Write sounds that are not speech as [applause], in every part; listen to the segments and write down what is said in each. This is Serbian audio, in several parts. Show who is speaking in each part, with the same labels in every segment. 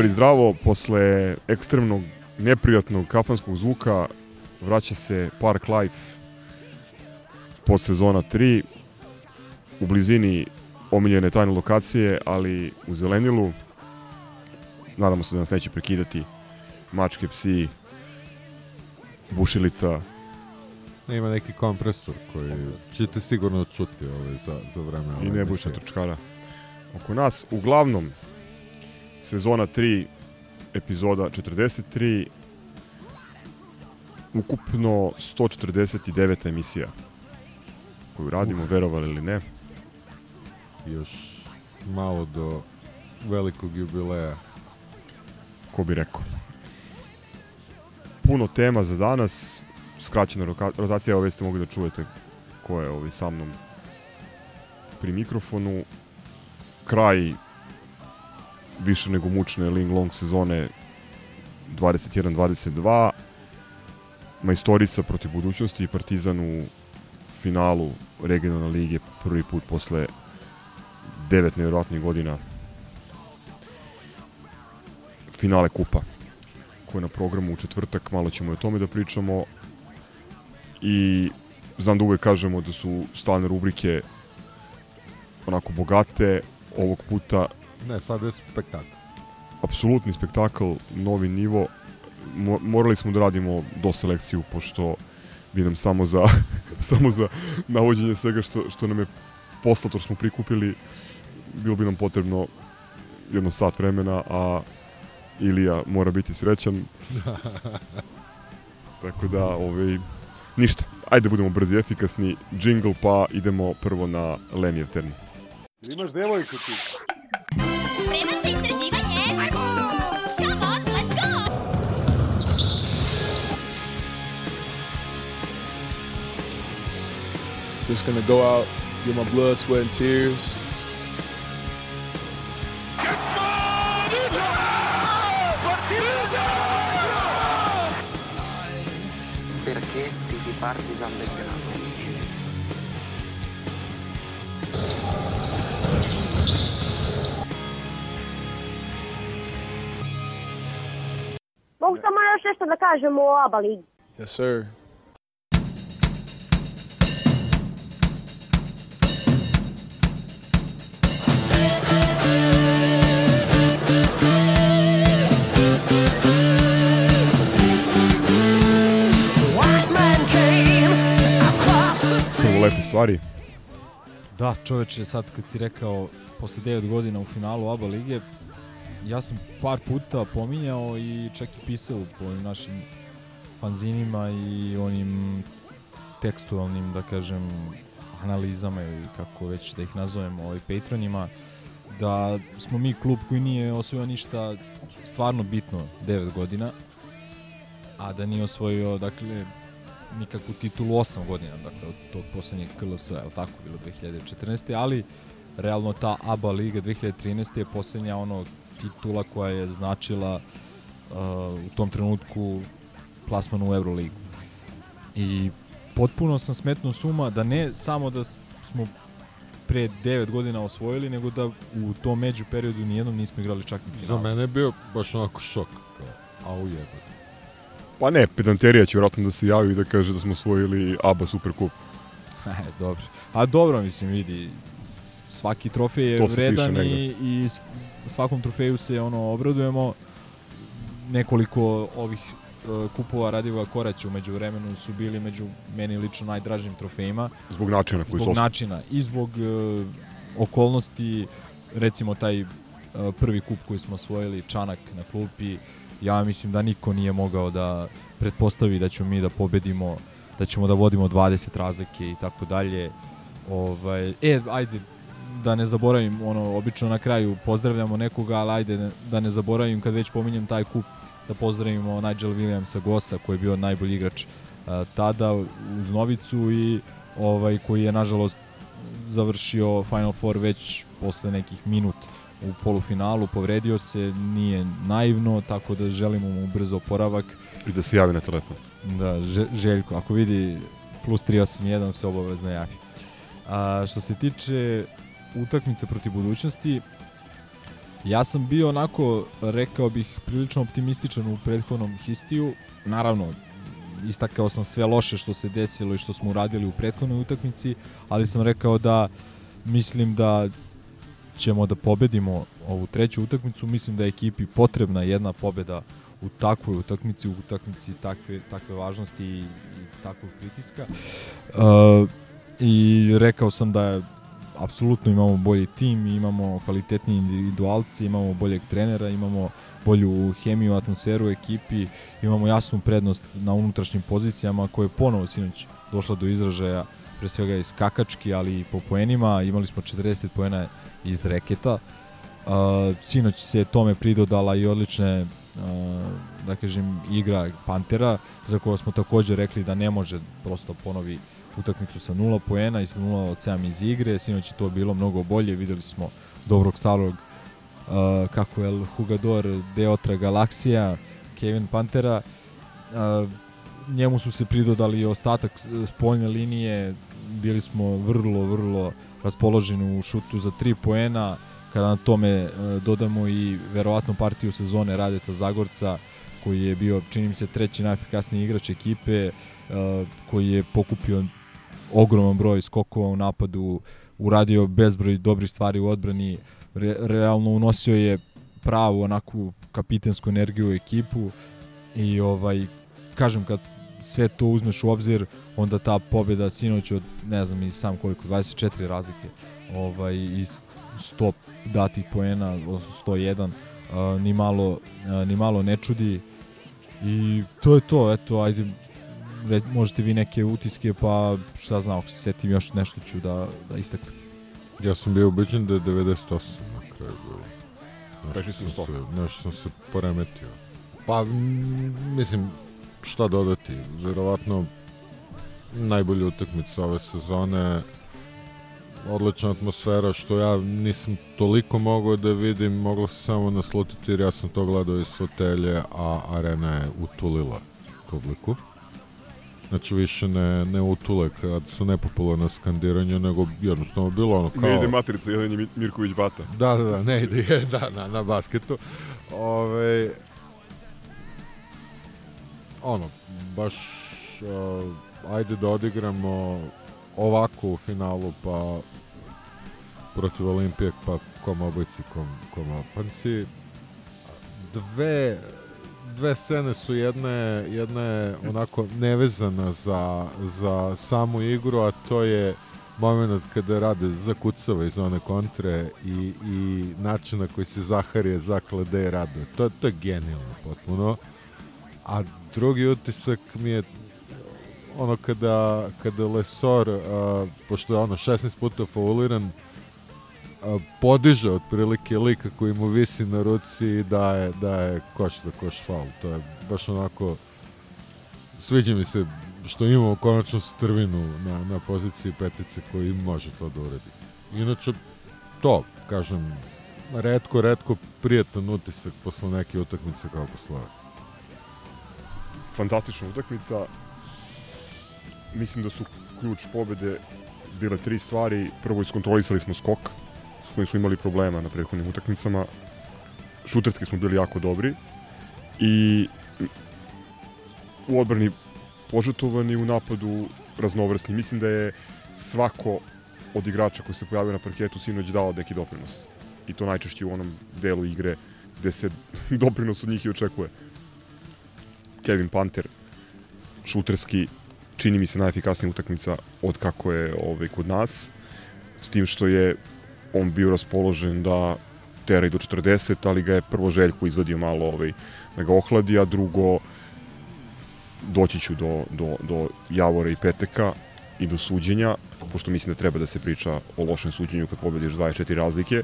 Speaker 1: Grobar i zdravo, posle ekstremnog, neprijatnog kafanskog zvuka vraća se Park Life pod sezona 3 u blizini omiljene tajne lokacije, ali u Zelenilu. Nadamo se da nas neće prekidati mačke, psi, bušilica.
Speaker 2: Ima neki kompresor koji ćete sigurno čuti ovaj, za, za vreme
Speaker 1: i nebušna trčkara oko nas. Uglavnom, sezona 3, epizoda 43, ukupno 149 emisija koju radimo, verovali ili ne.
Speaker 2: Još malo do velikog jubileja.
Speaker 1: ko bi rekao. Puno tema za danas, skraćena rotacija, ove ste mogli da čujete ko je ovaj sa mnom pri mikrofonu. Kraj više nego mučne Ling Long sezone 21-22. Majstorica protiv budućnosti i Partizan u finalu regionalne lige prvi put posle devet nevjerojatnih godina finale kupa koji je na programu u četvrtak, malo ćemo i o tome da pričamo. I znam da uvek kažemo da su stalne rubrike onako bogate, ovog puta
Speaker 2: Ne, sad je spektakl.
Speaker 1: apsolutni spektakl, novi nivo. Mo morali smo da radimo do selekciju, pošto bi nam samo za, [laughs] samo za navođenje svega što, što nam je poslato, što smo prikupili, bilo bi nam potrebno jedno sat vremena, a Ilija mora biti srećan. [laughs] Tako da, ovaj, ništa. Ajde budemo brzi i efikasni. Jingle pa idemo prvo na Lenijev termin.
Speaker 3: Imaš devojku ti.
Speaker 4: Just gonna go out, get my blood, sweat, and tears.
Speaker 5: Perché tifi Partizan Belgrado?
Speaker 6: Mogu samo još nešto da kažem o ABA ligi.
Speaker 4: Yes, sir.
Speaker 1: Stvari.
Speaker 7: Da, čoveče, sad kad si rekao posle 9 godina u finalu ABA lige, ja sam par puta pominjao i čak i pisao po našim fanzinima i onim tekstualnim, da kažem, analizama ili kako već da ih nazovemo, ovaj Patronima, da smo mi klub koji nije osvojio ništa stvarno bitno 9 godina, a da nije osvojio, dakle, nikakvu titulu 8 godina, dakle od tog poslednjeg KLS, je li tako bilo 2014. Ali realno ta ABA liga 2013. je poslednja ono titula koja je značila uh, u tom trenutku plasman u Euroligu. I potpuno sam smetnuo suma da ne samo da smo pre 9 godina osvojili, nego da u tom među periodu nijednom nismo igrali čak ni
Speaker 2: Za
Speaker 7: final.
Speaker 2: mene je bio baš onako šok. Kao, au jebote.
Speaker 1: Pa ne, pedanterija će vjerojatno da se javi i da kaže da smo osvojili ABA Superkup. [laughs]
Speaker 7: E, dobro. A dobro, mislim, vidi, svaki trofej je vredan i, i svakom trofeju se ono obradujemo. Nekoliko ovih e, kupova Radivoja Koraća umeđu vremenu su bili među meni lično najdražim trofejima.
Speaker 1: Zbog načina na koji su
Speaker 7: Zbog načina i zbog e, okolnosti, recimo taj uh, prvi kup koji smo osvojili, Čanak na klupi, ja mislim da niko nije mogao da pretpostavi da ćemo mi da pobedimo, da ćemo da vodimo 20 razlike i tako dalje. Ovaj, e, ajde, da ne zaboravim, ono, obično na kraju pozdravljamo nekoga, ali ajde da ne zaboravim kad već pominjem taj kup, da pozdravimo Nigel Williamsa Gosa koji je bio najbolji igrač a, tada uz Novicu i ovaj koji je nažalost završio Final Four već posle nekih minut u polufinalu, povredio se, nije naivno, tako da želimo mu brzo oporavak.
Speaker 1: I da se javi na telefon.
Speaker 7: Da, Že- Željko, ako vidi plus 381 se obavezno javi. A, što se tiče utakmice protiv budućnosti, ja sam bio onako, rekao bih, prilično optimističan u prethodnom histiju. Naravno, istakao sam sve loše što se desilo i što smo uradili u prethodnoj utakmici, ali sam rekao da mislim da ćemo da pobedimo ovu treću utakmicu. Mislim da je ekipi potrebna jedna pobeda u takvoj utakmici, u utakmici takve, takve važnosti i, i takvog pritiska. Uh, I rekao sam da apsolutno imamo bolji tim, imamo kvalitetnije individualce, imamo boljeg trenera, imamo bolju hemiju, atmosferu u ekipi, imamo jasnu prednost na unutrašnjim pozicijama koje je ponovo sinoć došla do izražaja pre svega iz skakački, ali i po poenima. Imali smo 40 poena iz reketa. Uh, sinoć se tome pridodala i odlične uh, da kažem igra Pantera za koga smo takođe rekli da ne može prosto ponovi utakmicu sa 0 poena i sa 0 od 7 iz igre. Sinoć je to bilo mnogo bolje. Videli smo dobrog starog uh, kako je El Jugador Deotra Galaksija, Kevin Pantera. Uh, njemu su se pridodali i ostatak spoljne linije. Bili smo vrlo, vrlo raspoloženi u šutu za 3 poena. Kada na tome uh, dodamo i verovatno partiju sezone Radeta Zagorca, koji je bio, čini mi se, treći najefikasniji igrač ekipe, uh, koji je pokupio ogroman broj skokova u napadu, uradio bezbroj dobrih stvari u odbrani, re, realno unosio je pravu onakvu kapitensku energiju u ekipu i ovaj kažem kad sve to uzmeš u obzir onda ta pobjeda sinoć od ne znam i sam koliko 24 razlike ovaj i 100 datih poena odnosno 101 uh, ni malo uh, ni malo ne čudi i to je to eto ajde re, možete vi neke utiske pa šta znam ako se setim još nešto ću da, da istaknem
Speaker 2: Ja sam bio ubeđen da je 98 na kraju bilo.
Speaker 1: Prešli smo
Speaker 2: sam
Speaker 1: 100.
Speaker 2: se, nešto sam se poremetio. Pa, mislim, šta dodati? Verovatno najbolja utakmica ove sezone odlična atmosfera što ja nisam toliko mogao da vidim, moglo se samo naslutiti jer ja sam to gledao iz fotelje, a arena je utulila publiku. Znači više ne, ne utule kad su nepopularna skandiranja, nego jednostavno bilo ono kao...
Speaker 1: Ne ide matrica, jedan je Mi- Mirković Bata.
Speaker 2: Da, da, da, ne ide, [laughs] da, na, na basketu. Ove, ono, baš, uh, ajde da odigramo ovako u finalu, pa protiv Olimpije, pa kom obojci, kom, kom opanci. Dve, dve scene su jedne, jedna je onako nevezana za, za samu igru, a to je moment kada rade zakucava iz one kontre i, i način na koji se Zaharije zaklade i raduje. To, to je genijalno potpuno. A drugi utisak mi je ono kada, kada Lesor, uh, pošto je ono 16 puta fauliran, uh, podiže otprilike lika koji mu visi na ruci i daje, daje koš za koš faul. To je baš onako sviđa mi se što imamo konačno strvinu na, na poziciji petice koji može to da uradi. Inače, to, kažem, redko, redko prijatan utisak posle neke utakmice kao posle.
Speaker 1: Fantastična utakmica. Mislim da su ključ pobede bile tri stvari. Prvo iskontrolisali smo skok, s kojim smo imali problema na prethodnim utakmicama. Šuterski smo bili jako dobri i u odbrani požetovani, u napadu raznovrsni. Mislim da je svako od igrača koji se pojavio na parketu sinoć dao neki doprinos. I to najčešće u onom delu igre gde se [laughs] doprinos od njih i očekuje. Kevin Panter, šuterski, čini mi se najefikasnija utakmica od kako je ovaj, kod nas, s tim što je on bio raspoložen da tera i do 40, ali ga je prvo Željko izvadio malo ovaj, da ga ohladi, a drugo doći ću do, do, do Javora i Peteka i do suđenja, pošto mislim da treba da se priča o lošem suđenju kad pobediš 24 razlike.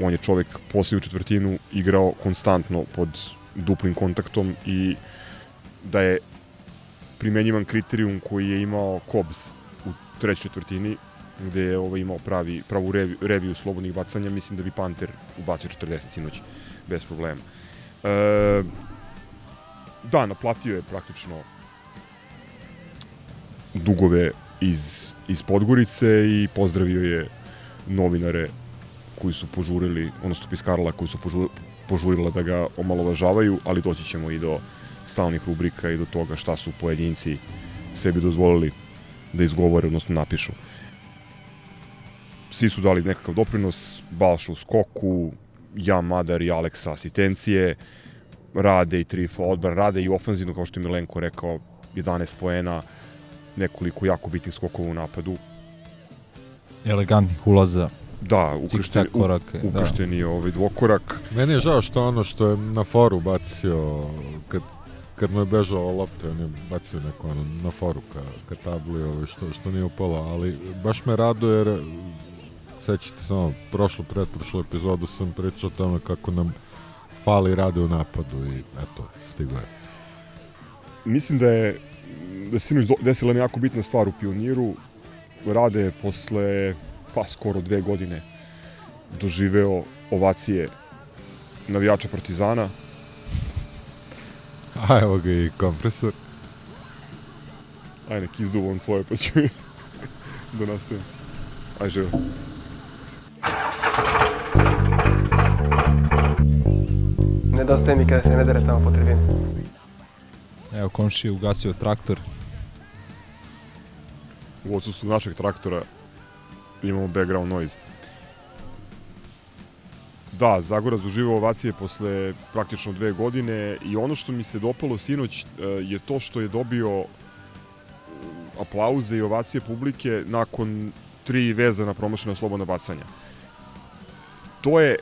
Speaker 1: On je čovek posljednju četvrtinu igrao konstantno pod duplim kontaktom i da je primenjivan kriterijum koji je imao Kobs u trećoj četvrtini, gde je ovaj imao pravi, pravu reviju, reviju slobodnih bacanja, mislim da bi Panter ubacio 40 sinoć bez problema. E, da, naplatio je praktično dugove iz, iz Podgorice i pozdravio je novinare koji su požurili, odnosno piskarala koji su požu, požurila da ga omalovažavaju, ali doći ćemo i do stalnih rubrika i do toga šta su pojedinci sebi dozvolili da izgovore, odnosno napišu. Svi su dali nekakav doprinos, Balša u skoku, Jan Madar i Aleksa asistencije, rade i Trifo odbran, rade i ofanzivno, kao što je Milenko rekao, 11 poena, nekoliko jako bitnih skokova u napadu.
Speaker 7: Elegantnih ulaza.
Speaker 1: Da, ukršteni,
Speaker 7: korake, da.
Speaker 1: ukršteni da. ovaj dvokorak.
Speaker 2: Meni je žao što ono što je na foru bacio, kad, kad mu je bežao lopta, on je bacio neko ono na foru ka, ka tabli, ovaj, što, što nije upala, ali baš me raduje jer sećate samo, prošlu, pretprošlu epizodu sam pričao o tome kako nam fali rade u napadu i eto, stigo je.
Speaker 1: Mislim da je da se sinoć desila jako bitna stvar u Pioniru. Rade posle pa skoro dve godine doživeo ovacije navijača Partizana. [laughs]
Speaker 2: A evo ga i kompresor.
Speaker 1: Aj nek izduva on svoje pa ću [laughs] da nastavim. Aj živo.
Speaker 8: Nedostaje mi kada se ne dere tamo po tribini.
Speaker 7: Evo, komši je ugasio traktor.
Speaker 1: U odsustvu našeg traktora imamo background noise. Da, Zagorac doživao ovacije posle praktično dve godine i ono što mi se dopalo sinoć e, je to što je dobio aplauze i ovacije publike nakon tri vezana promašena slobodna bacanja. To je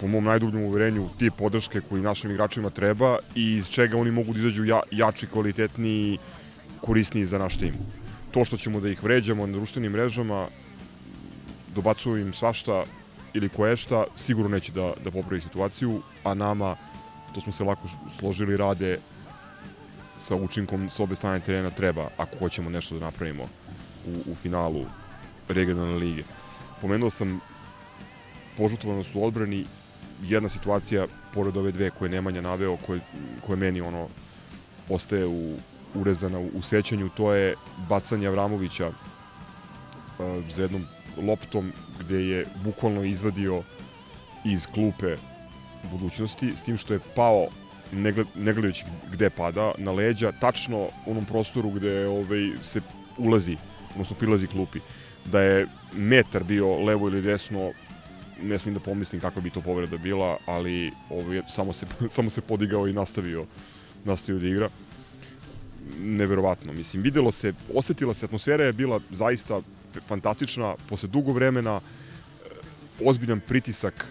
Speaker 1: po mom najdubljem uverenju tip podrške koji našim igračima treba i iz čega oni mogu da izađu ja, jači, kvalitetniji, korisniji za naš tim. To što ćemo da ih vređamo na društvenim mrežama, dobacuju im svašta ili koješta, sigurno neće da, da popravi situaciju, a nama, to smo se lako složili, rade sa učinkom s obe strane terena treba, ako hoćemo nešto da napravimo u, u finalu regionalne lige. Pomenuo sam požutovanost u odbrani, jedna situacija, pored ove dve koje Nemanja naveo, koje, koje meni ono ostaje u, urezana u, u sećanju, to je bacanje Avramovića uh, za jednom loptom gde je bukvalno izvadio iz klupe budućnosti, s tim što je pao ne, gled, ne gledajući gde pada, na leđa, tačno u onom prostoru gde ovaj, se ulazi, odnosno prilazi klupi. Da je metar bio levo ili desno, ne smijem da pomislim kakva bi to povreda bila, ali ovaj, samo, se, [laughs] samo se podigao i nastavio, nastavio da igra. Neverovatno, mislim, videlo se, osetila se, atmosfera je bila zaista fantastična, posle dugo vremena, ozbiljan pritisak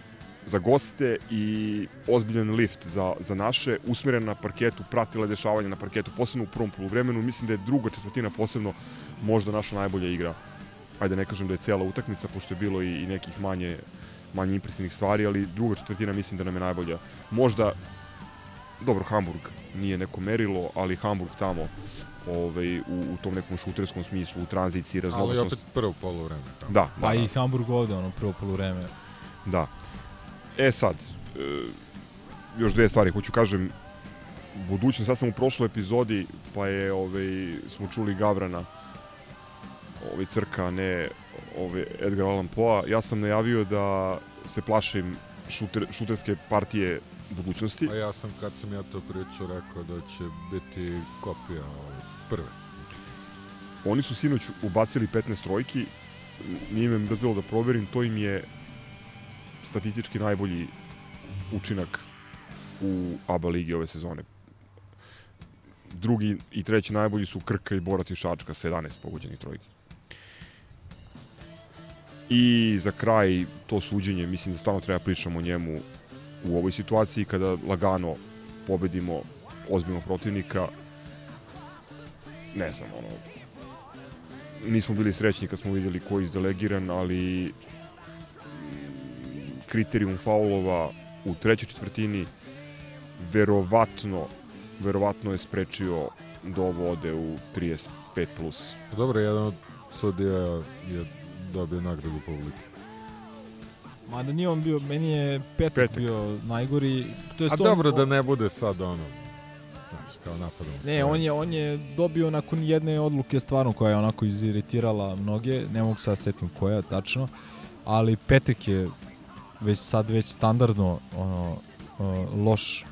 Speaker 1: za goste i ozbiljan lift za, za naše, usmeren na parketu, pratila dešavanja na parketu, posebno u prvom poluvremenu, mislim da je druga četvrtina posebno možda naša najbolja igra. Ajde ne kažem da je cela utakmica, pošto je bilo i, i nekih manje, manje impresivnih stvari, ali druga četvrtina mislim da nam je najbolja. Možda, dobro, Hamburg nije neko merilo, ali Hamburg tamo ovaj, u, u tom nekom šuterskom smislu, u tranziciji, raznovrsnost.
Speaker 2: Ali opet prvo polovreme.
Speaker 1: Da, da.
Speaker 7: Pa
Speaker 1: da.
Speaker 7: i Hamburg ovde, ono, prvo polovreme.
Speaker 1: Da. E sad, e, još dve stvari, hoću kažem, budućnost, sad sam u prošloj epizodi, pa je, ovaj, smo čuli Gavrana, ovaj crka, ne ovaj Edgar Allan Poe, ja sam najavio da se plašim šuter, šuterske partije budućnosti.
Speaker 2: A ja sam, kad sam ja to pričao, rekao da će biti kopija ovaj.
Speaker 1: Oni su sinoć ubacili 15 trojki, nije me mrzelo da proverim, to im je statistički najbolji učinak u ABA ligi ove sezone. Drugi i treći najbolji su Krka i Borat i Šačka sa 11 pogođenih trojki. I za kraj to suđenje, mislim da stvarno treba pričamo o njemu u ovoj situaciji kada lagano pobedimo ozbiljnog protivnika. Ne znam, ono, nismo bili srećni kad smo vidjeli ko je izdelegiran, ali kriterijum faulova u trećoj četvrtini verovatno verovatno je sprečio da ovo ode u 35 plus.
Speaker 2: Dobro, jedan od sudija je dobio nagradu publike.
Speaker 7: Mada nije on bio, meni je petak,
Speaker 1: Petak.
Speaker 7: bio najgori. To jest
Speaker 2: A
Speaker 7: on-
Speaker 2: dobro da
Speaker 7: on-
Speaker 2: ne bude sad ono, kao napadom.
Speaker 7: Ne, on je, on je dobio nakon jedne odluke stvarno koja je onako iziritirala mnoge, ne mogu sad setim koja tačno, ali petek je već sad već standardno ono loš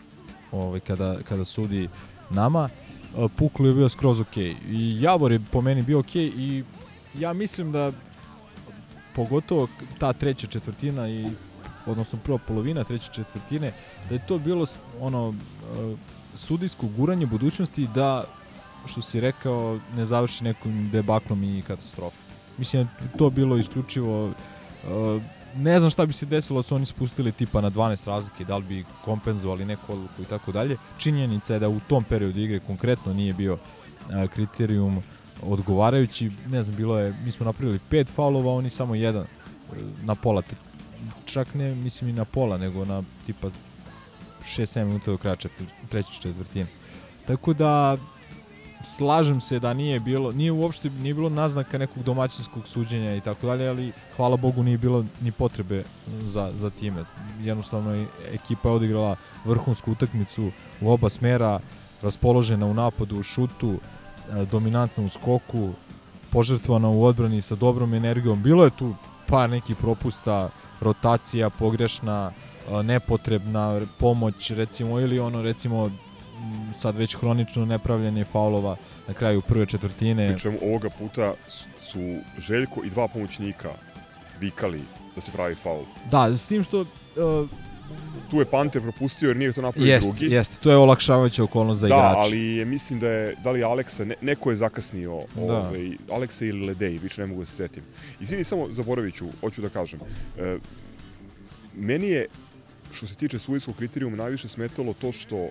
Speaker 7: ovaj kada kada sudi nama. Uh, Puklo je bio skroz ok. I Javor je po meni bio ok i ja mislim da pogotovo ta treća četvrtina i odnosno prva polovina treće četvrtine da je to bilo ono uh, sudijsko guranje budućnosti da što si rekao ne završi nekim debaklom i katastrofom. Mislim to bilo isključivo uh, ne znam šta bi se desilo da su oni spustili tipa na 12 razlike, da li bi kompenzovali neku odluku i tako dalje. Činjenica je da u tom periodu igre konkretno nije bio uh, kriterijum odgovarajući, ne znam, bilo je, mi smo napravili pet faulova, oni samo jedan uh, na pola, čak ne mislim i na pola, nego na tipa 6-7 minuta do kraja četvr, treće četvrtine. Tako da slažem se da nije bilo, nije uopšte nije bilo naznaka nekog domaćinskog suđenja i tako dalje, ali hvala Bogu nije bilo ni potrebe za, za time. Jednostavno je ekipa je odigrala vrhunsku utakmicu u oba smera, raspoložena u napadu, u šutu, e, dominantna u skoku, požrtvana u odbrani sa dobrom energijom. Bilo je tu par nekih propusta, rotacija pogrešna, e, nepotrebna pomoć recimo ili ono recimo sad već hronično nepravljanje faulova na kraju prve četvrtine.
Speaker 1: Pričemu ovoga puta su Željko i dva pomoćnika vikali da se pravi faul.
Speaker 7: Da, s tim što uh,
Speaker 1: Tu je Panter propustio jer nije to napravio
Speaker 7: jest,
Speaker 1: drugi.
Speaker 7: jest, to je olakšavajuća okolnost za
Speaker 1: da,
Speaker 7: igrače.
Speaker 1: ali je, mislim da je, da li Aleksa, ne, neko je zakasnio,
Speaker 7: Da.
Speaker 1: ovaj, Aleksa ili Ledej, više ne mogu da se setim. Izvini, samo zaboravit ću, hoću da kažem. E, meni je, što se tiče sudijskog kriterijuma, najviše smetalo to što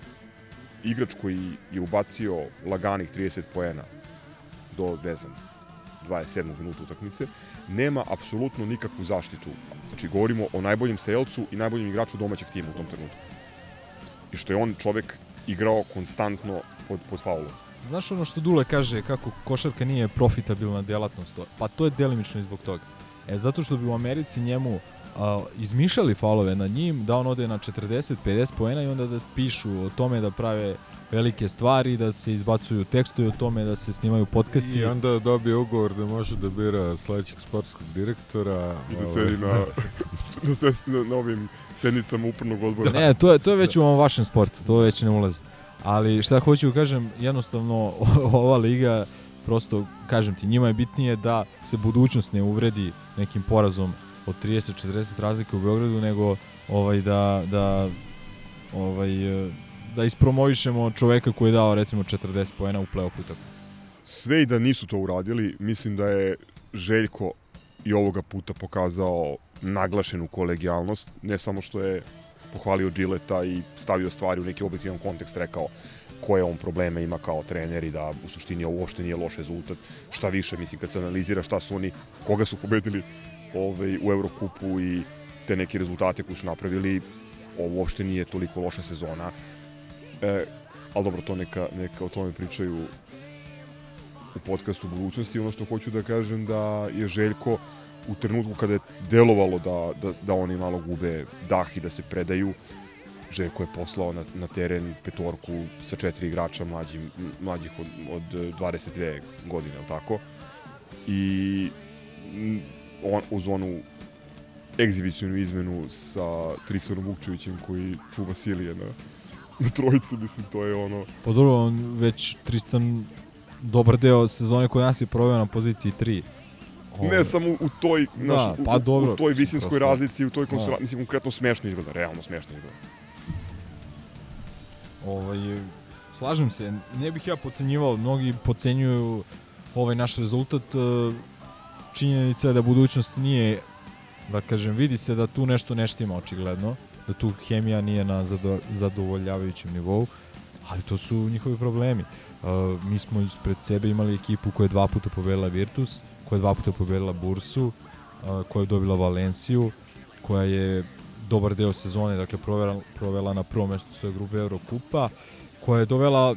Speaker 1: igrač koji je ubacio laganih 30 poena do, ne znam, 27. minuta utakmice, nema apsolutno nikakvu zaštitu. Znači, govorimo o najboljem strelcu i najboljem igraču domaćeg tima u tom trenutku. I što je on čovek igrao konstantno pod, pod faulom.
Speaker 7: Znaš ono što Dule kaže kako košarka nije profitabilna delatnost, pa to je delimično i zbog toga. E, zato što bi u Americi njemu a, izmišljali faulove nad njim, da on ode na 40-50 poena i onda da pišu o tome da prave velike stvari, da se izbacuju tekstovi o tome, da se snimaju podcasti.
Speaker 2: I onda dobije ugovor da može da bira sledećeg sportskog direktora.
Speaker 1: I da
Speaker 2: ovaj,
Speaker 1: sedi na, [laughs] da sedi na, na ovim sednicama upravnog odbora.
Speaker 7: Ne, to je, to je već u ovom vašem sportu, to već ne ulazi. Ali šta hoću da kažem, jednostavno [laughs] ova liga, prosto, kažem ti, njima je bitnije da se budućnost ne uvredi nekim porazom od 30-40 razlike u Beogradu, nego ovaj da, da ovaj, da ispromovišemo čoveka koji je dao recimo 40 poena u play-off utakmici.
Speaker 1: Sve i da nisu to uradili, mislim da je Željko i ovoga puta pokazao naglašenu kolegijalnost, ne samo što je pohvalio Gilleta i stavio stvari u neki objektivan kontekst, rekao koje on probleme ima kao trener i da u suštini ovo uopšte nije loš rezultat. Šta više, mislim, kad se analizira šta su oni, koga su pobedili ovaj, u Eurokupu i te neke rezultate koje su napravili, ovo uopšte nije toliko loša sezona. E, ali dobro, to neka, neka o tome pričaju u podcastu budućnosti. Ono što hoću da kažem da je Željko u trenutku kada je delovalo da, da, da oni malo gube dah i da se predaju, Željko je poslao na, na teren petorku sa četiri igrača mlađim, mlađih od, od 22 godine, ali tako? I on, uz onu egzibicijnu izmenu sa Trisonom Vukčevićem koji čuva Silije na, [laughs] na trojici, mislim, to je ono...
Speaker 7: Pa dobro, on već Tristan dobar deo sezone koji nas je proveo na poziciji 3.
Speaker 1: Ne samo u toj,
Speaker 7: Da,
Speaker 1: naš,
Speaker 7: pa
Speaker 1: u,
Speaker 7: dobro,
Speaker 1: u toj visinskoj
Speaker 7: prosto.
Speaker 1: razlici, u toj
Speaker 7: Da.
Speaker 1: konstela, mislim, konkretno smešno izgleda, realno smešno izgleda.
Speaker 7: Ovaj, slažem se, ne bih ja pocenjivao, mnogi pocenjuju ovaj naš rezultat. e, Činjenica je da budućnost nije Da kažem, vidi se da tu nešto ne štima očigledno, da tu hemija nije na zado, zadovoljavajućem nivou, ali to su njihovi problemi. Uh, mi smo ispred sebe imali ekipu koja je dva puta pobedila Virtus, koja je dva puta pobedila Bursu, uh, koja je dobila Valenciju, koja je dobar deo sezone dakle provela, provela na prvom mestu svoje grupe Eurokupa, koja je dovela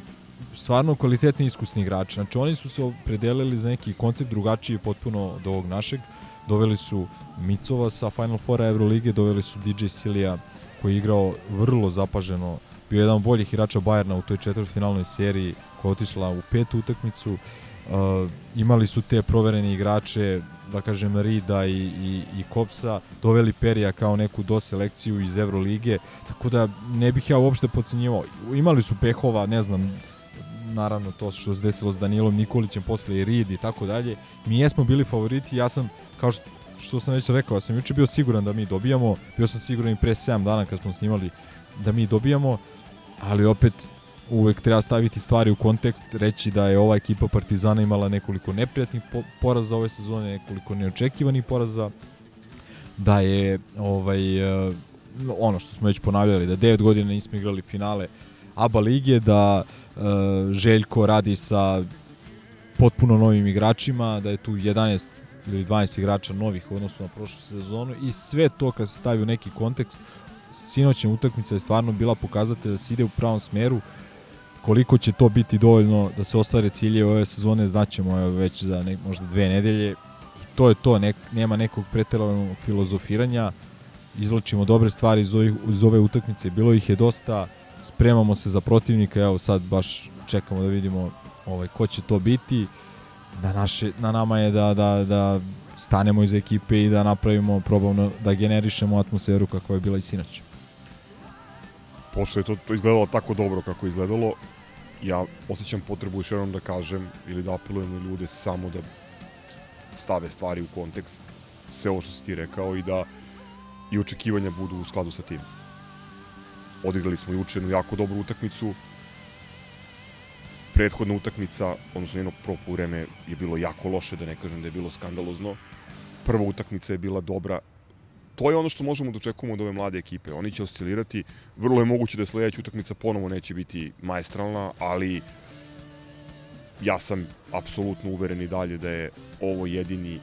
Speaker 7: stvarno kvalitetni iskusni igrači. Znači oni su se opredelili za neki koncept drugačiji potpuno od ovog našeg. Doveli su Micova sa Final Fora Evrolige, doveli su DJ Silija koji je igrao vrlo zapaženo, bio jedan od boljih igrača Bajerna u toj četvrtfinalnoj seriji koja je otišla u petu utakmicu. Uh, imali su te proverene igrače, da kažem Rida i, i, i Kopsa, doveli Perija kao neku doselekciju iz Evrolige, tako da ne bih ja uopšte pocenjivao. Imali su pehova, ne znam, naravno to što se desilo s Danilom Nikolićem posle i Rid i tako dalje. Mi jesmo bili favoriti, ja sam, kao što, što sam već rekao, sam juče bio siguran da mi dobijamo, bio sam siguran i pre 7 dana kad smo snimali da mi dobijamo, ali opet uvek treba staviti stvari u kontekst, reći da je ova ekipa Partizana imala nekoliko neprijatnih po poraza ove sezone, nekoliko neočekivanih poraza, da je ovaj uh, ono što smo već ponavljali, da 9 godina nismo igrali finale ABA lige, da uh, Željko radi sa potpuno novim igračima, da je tu 11 ili 12 igrača novih u odnosu na prošlu sezonu i sve to kad se stavi u neki kontekst, sinoćna utakmica je stvarno bila pokazatelj da se ide u pravom smeru, koliko će to biti dovoljno da se ostvare cilje ove sezone znaćemo već za ne, možda dve nedelje. I to je to, nek, nema nekog preterovanog filozofiranja. Izločimo dobre stvari iz, ovih, iz ove utakmice, bilo ih je dosta. Spremamo se za protivnika, evo sad baš čekamo da vidimo ovaj, ko će to biti na, naše, na nama je da, da, da stanemo iz ekipe i da napravimo, probamo da generišemo atmosferu kakva je bila i sinoć
Speaker 1: pošto je to, to izgledalo tako dobro kako je izgledalo, ja osjećam potrebu još jednom da kažem ili da apelujem na ljude samo da stave stvari u kontekst, sve ovo što si ti rekao i da i očekivanja budu u skladu sa tim. Odigrali smo juče jednu jako dobru utakmicu, prethodna utakmica, odnosno njeno prvo vreme je bilo jako loše, da ne kažem da je bilo skandalozno. Prva utakmica je bila dobra, to je ono što možemo da očekujemo od ove mlade ekipe. Oni će oscilirati, vrlo je moguće da sledeća utakmica ponovo neće biti maestralna, ali ja sam apsolutno uveren i dalje da je ovo jedini,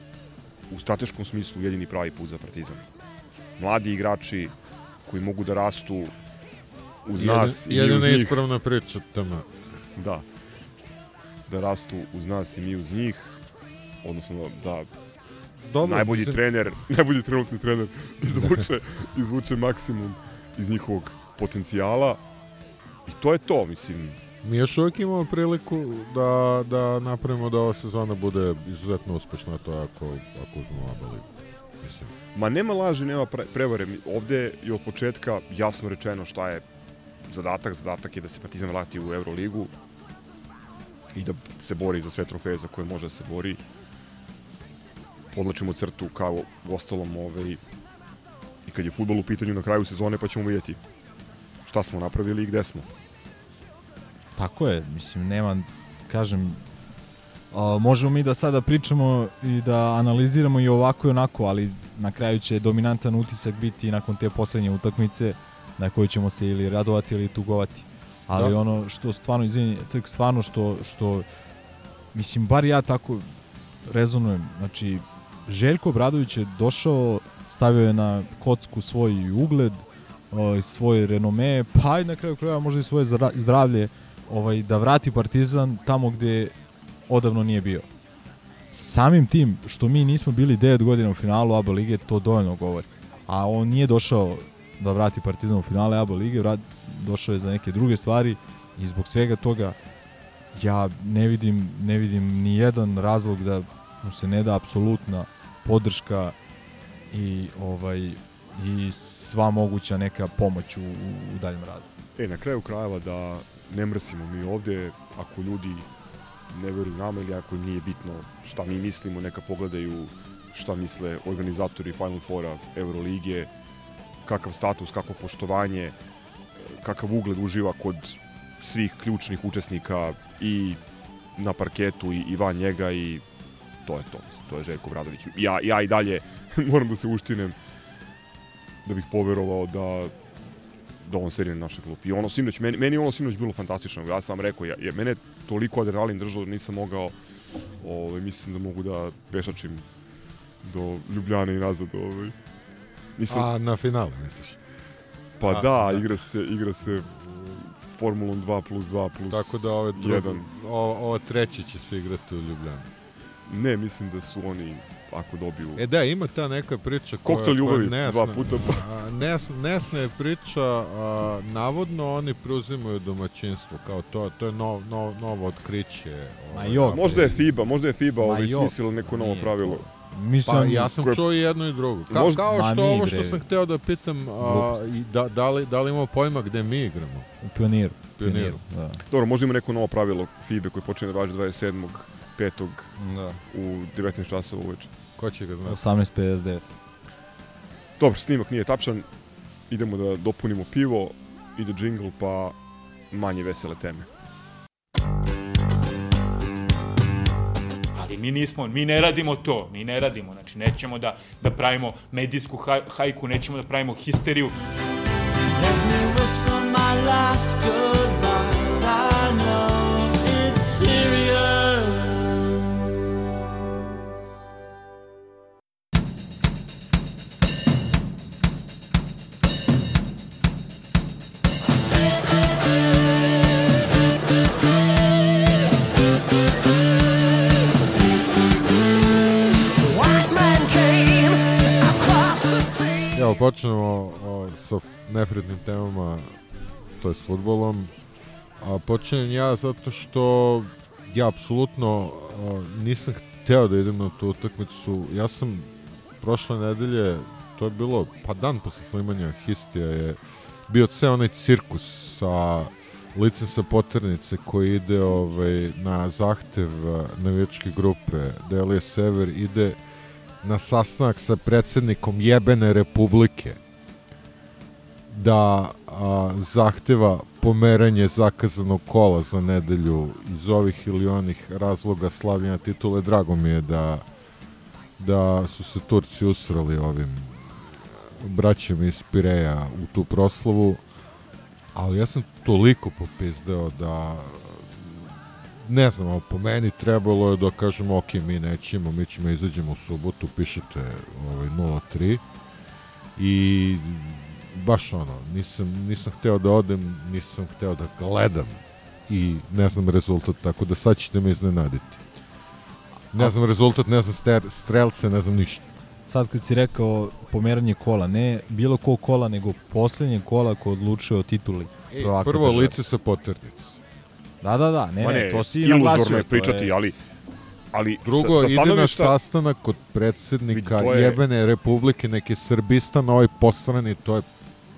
Speaker 1: u strateškom smislu, jedini pravi put za Partizan. Mladi igrači koji mogu da rastu uz nas
Speaker 2: Jedan,
Speaker 1: i uz njih.
Speaker 2: neispravna priča tamo.
Speaker 1: Da. Da rastu uz nas i mi uz njih. Odnosno da
Speaker 2: Dobro,
Speaker 1: najbolji
Speaker 2: mislim-
Speaker 1: trener, [laughs] najbolji trenutni trener [laughs] izvuče, izvuče maksimum iz njihovog potencijala. I to je to, mislim.
Speaker 2: Mi još uvijek imamo priliku da, da napravimo da ova sezona bude izuzetno uspešna, to ako, ako uzmemo ligu. Mislim,
Speaker 1: Ma nema laži, nema pre prevare. Ovde je od početka jasno rečeno šta je zadatak. Zadatak je da se Partizan vrati u Euroligu i da se bori za sve trofeje za koje može da se bori. Podlačimo crtu kao u ostalom ovaj, i kad je futbol u pitanju na kraju sezone pa ćemo vidjeti šta smo napravili i gde smo.
Speaker 7: Tako je, mislim, nema, kažem, a, možemo mi da sada pričamo i da analiziramo i ovako i onako, ali na kraju će dominantan utisak biti nakon te poslednje utakmice na koju ćemo se ili radovati ili tugovati. Ali
Speaker 2: Da.
Speaker 7: ono što stvarno, izvini, crk, stvarno što, što, mislim, bar ja tako rezonujem, znači, Željko Bradović je došao, stavio je na kocku svoj ugled, ovaj, svoj renome, pa i na kraju krajeva možda i svoje zdra- zdravlje, ovaj, da vrati Partizan tamo gde odavno nije bio. Samim tim što mi nismo bili 9 godina u finalu ABA lige, to dovoljno govori. A on nije došao da vrati Partizan u finale ABA lige, došao je za neke druge stvari i zbog svega toga ja ne vidim, ne vidim ni jedan razlog da mu se ne da apsolutna podrška i ovaj i sva moguća neka pomoć u, u, daljem radu.
Speaker 1: E, na kraju krajeva da ne mrsimo mi ovde, ako ljudi ne veruju nama ili ako im nije bitno šta mi mislimo, neka pogledaju šta misle organizatori Final Fora Euroligije, kakav status, kakvo poštovanje, kakav ugled uživa kod svih ključnih učesnika i na parketu i, i van njega i to je to, mislim, to je Željko Bradović. Ja, ja i dalje [laughs] moram da se uštinem da bih poverovao da da on serije na našoj klupi. I ono sinoć, meni, meni ono sinoć bilo fantastično. Ja sam rekao, ja, ja, mene toliko adrenalin držao da nisam mogao, ovaj, mislim da mogu da pešačim do Ljubljane i nazad. Ovaj. Nisam,
Speaker 2: A na finale, misliš?
Speaker 1: Pa
Speaker 2: a,
Speaker 1: da,
Speaker 2: da.
Speaker 1: igra se, igra se Formulom 2 plus 2 plus
Speaker 2: Tako da ove drugo,
Speaker 1: 1.
Speaker 2: ovo, treće će se igrati u Ljubljani.
Speaker 1: Ne, mislim da su oni, ako dobiju...
Speaker 2: E da, ima ta neka priča koja,
Speaker 1: Koktel ljubavi,
Speaker 2: nejasna.
Speaker 1: dva puta.
Speaker 2: A, nes, nesna je priča, a, navodno oni preuzimaju domaćinstvo, kao to, to je nov, nov, novo otkriće.
Speaker 7: Ma
Speaker 2: ovaj,
Speaker 7: jo,
Speaker 1: Možda je FIBA, možda je FIBA
Speaker 7: Ma
Speaker 1: ovaj,
Speaker 7: jo,
Speaker 1: smislila neko novo pravilo.
Speaker 7: Mislim,
Speaker 2: Pa ja sam čuo i jedno i drugo. Ka,
Speaker 1: Možda-
Speaker 2: kao što ovo što sam hteo da pitam, a, i da, da, li, da li imamo pojma gde mi igramo?
Speaker 7: u pioniru.
Speaker 2: Pioniru.
Speaker 7: Da.
Speaker 1: Dobro, možda ima neko novo pravilo FIBA koje počne da važi 27. 5.
Speaker 7: da.
Speaker 1: u 19 časova uveče.
Speaker 2: Ko će ga znati?
Speaker 7: 18.59.
Speaker 1: Dobro, snimak nije tačan. Idemo da dopunimo pivo, ide džingl, pa manje vesele teme.
Speaker 9: Mi nismo, mi ne radimo to, mi ne radimo, znači nećemo da, da pravimo medijsku haj, hajku, nećemo da pravimo histeriju.
Speaker 2: Evo, počnemo o, sa neprijatnim temama, to je s futbolom. A počinjem ja zato što ja apsolutno a, nisam hteo da idem na tu utakmicu. Ja sam prošle nedelje, to je bilo, pa dan posle snimanja Histija je bio ceo onaj cirkus sa licem sa poternice koji ide ovaj, na zahtev a, navijačke grupe Delije Sever ide na sastanak sa predsednikom jebene republike da a, zahteva pomeranje zakazanog kola za nedelju iz ovih ili onih razloga slavljanja titule. Drago mi je da da su se Turci usrali ovim braćem iz Pireja u tu proslavu, ali ja sam toliko popizdeo da ne znam, po meni trebalo je da kažemo ok, mi nećemo, mi ćemo izađemo u subotu, pišete ovaj, 0-3 i baš ono, nisam, nisam hteo da odem, nisam hteo da gledam i ne znam rezultat, tako da sad ćete me iznenaditi. Ne znam rezultat, ne znam ster, strelce, ne znam ništa.
Speaker 7: Sad kad si rekao pomeranje kola, ne bilo ko kola, nego poslednje kola ko odlučuje o tituli. Prvaka
Speaker 2: prvo
Speaker 7: države.
Speaker 2: lice sa poternice.
Speaker 7: Da, da, da, ne,
Speaker 1: Ma
Speaker 7: ne, to si
Speaker 1: iluzorno
Speaker 7: naglasio.
Speaker 1: je pričati, ali ali
Speaker 2: Drugo,
Speaker 1: sa, sa
Speaker 2: ide na sastanak kod predsednika
Speaker 1: je-
Speaker 2: jebene republike, neke Srbistan, ovaj posrani, to je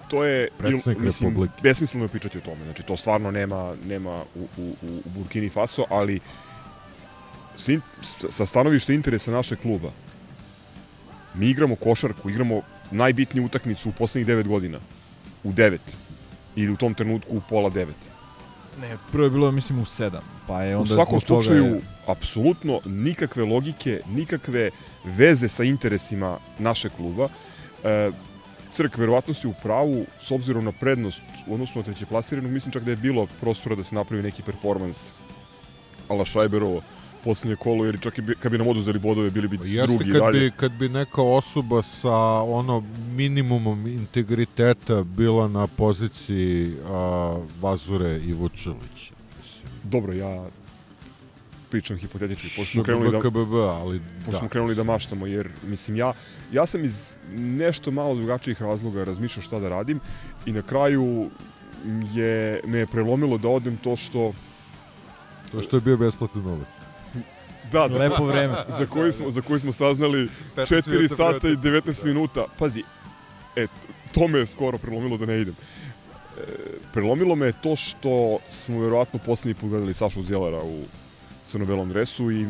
Speaker 1: to je
Speaker 2: Predsednik
Speaker 1: il- mislim,
Speaker 2: Republike.
Speaker 1: besmisleno je pričati o tome. Znači, to stvarno nema, nema u, u, u Burkini Faso, ali sa, in- s- sa stanovišta interesa našeg kluba, mi igramo košarku, igramo najbitniju utakmicu u poslednjih 9 godina. U 9. Ili u tom trenutku u pola 9.
Speaker 7: Ne, prvo je bilo, mislim, u sedam. Pa je
Speaker 1: U
Speaker 7: onda
Speaker 1: svakom
Speaker 7: zbog toga
Speaker 1: slučaju,
Speaker 7: je-
Speaker 1: apsolutno nikakve logike, nikakve veze sa interesima našeg kluba. E, Crk, verovatno si u pravu, s obzirom na prednost u odnosu na treće plasiranog, mislim čak da je bilo prostora da se napravi neki performans ala Šajberovo poslednje kolo, jer čak i bi, kad bi nam oduzeli bodove, bili bi
Speaker 2: Jeste
Speaker 1: drugi
Speaker 2: kad
Speaker 1: dalje.
Speaker 2: bi, kad bi neka osoba sa ono minimumom integriteta bila na poziciji a, Vazure i Vučilića. Mislim.
Speaker 1: Dobro, ja pričam hipotetički, pošto smo krenuli da,
Speaker 2: KBB, ali
Speaker 1: pošto
Speaker 2: da.
Speaker 1: smo krenuli da maštamo, jer mislim ja, ja sam iz nešto malo drugačijih razloga razmišljao šta da radim i na kraju je, me je prelomilo da odem to što
Speaker 2: To što je bio besplatni novac.
Speaker 1: Da, za,
Speaker 7: Lepo vreme. [laughs]
Speaker 1: za koji smo, za koji smo saznali
Speaker 2: 15
Speaker 1: 4
Speaker 2: minuta
Speaker 1: sata i
Speaker 2: pre
Speaker 1: 19 minuta. Pazi, e, to me je skoro prelomilo da ne idem. E, prelomilo me je to što smo verovatno poslednji put gledali Sašu Zjelera u crno-belom dresu i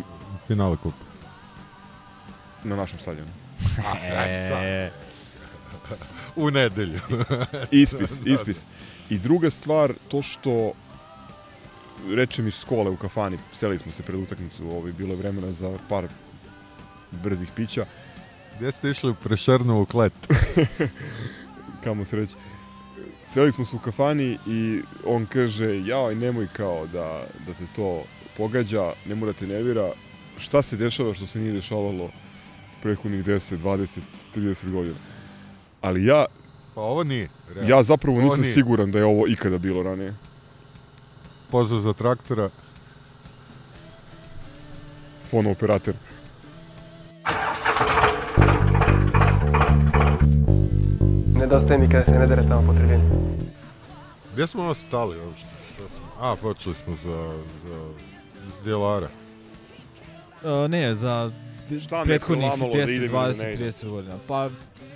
Speaker 2: Finale kupa.
Speaker 1: na našem stadionu. [laughs]
Speaker 7: E,
Speaker 2: U nedelju.
Speaker 1: Ispis, ispis. I druga stvar, to što reče mi Skole u kafani, seli smo se pred utakmicu, ovaj, bilo je vremena za par brzih pića.
Speaker 2: Gdje ste išli u Prešernovu klet? [laughs]
Speaker 1: Kamo sreće. Seli smo se u kafani i on kaže, jao, nemoj kao da, da te to pogađa, ne mora te nervira. Šta se dešava što se nije dešavalo prethodnih 10, 20, 30 godina? Ali ja,
Speaker 2: Pa ovo nije. realno.
Speaker 1: ja zapravo
Speaker 2: Ovo
Speaker 1: nisam
Speaker 2: nije.
Speaker 1: siguran da je ovo ikada bilo ranije.
Speaker 2: Pozdrav za traktora.
Speaker 1: Fono operator.
Speaker 8: Nedostaje mi kada se ne dere tamo po tribini.
Speaker 2: Gdje smo ovo stali uopšte? Šta smo- A, počeli smo za, za iz Djelara.
Speaker 7: Uh, ne, za
Speaker 1: Šta
Speaker 7: prethodnih
Speaker 1: prelamalo da
Speaker 7: 10,
Speaker 1: idem ili
Speaker 7: 20,
Speaker 1: da ne idem?
Speaker 7: 30 godina. Pa,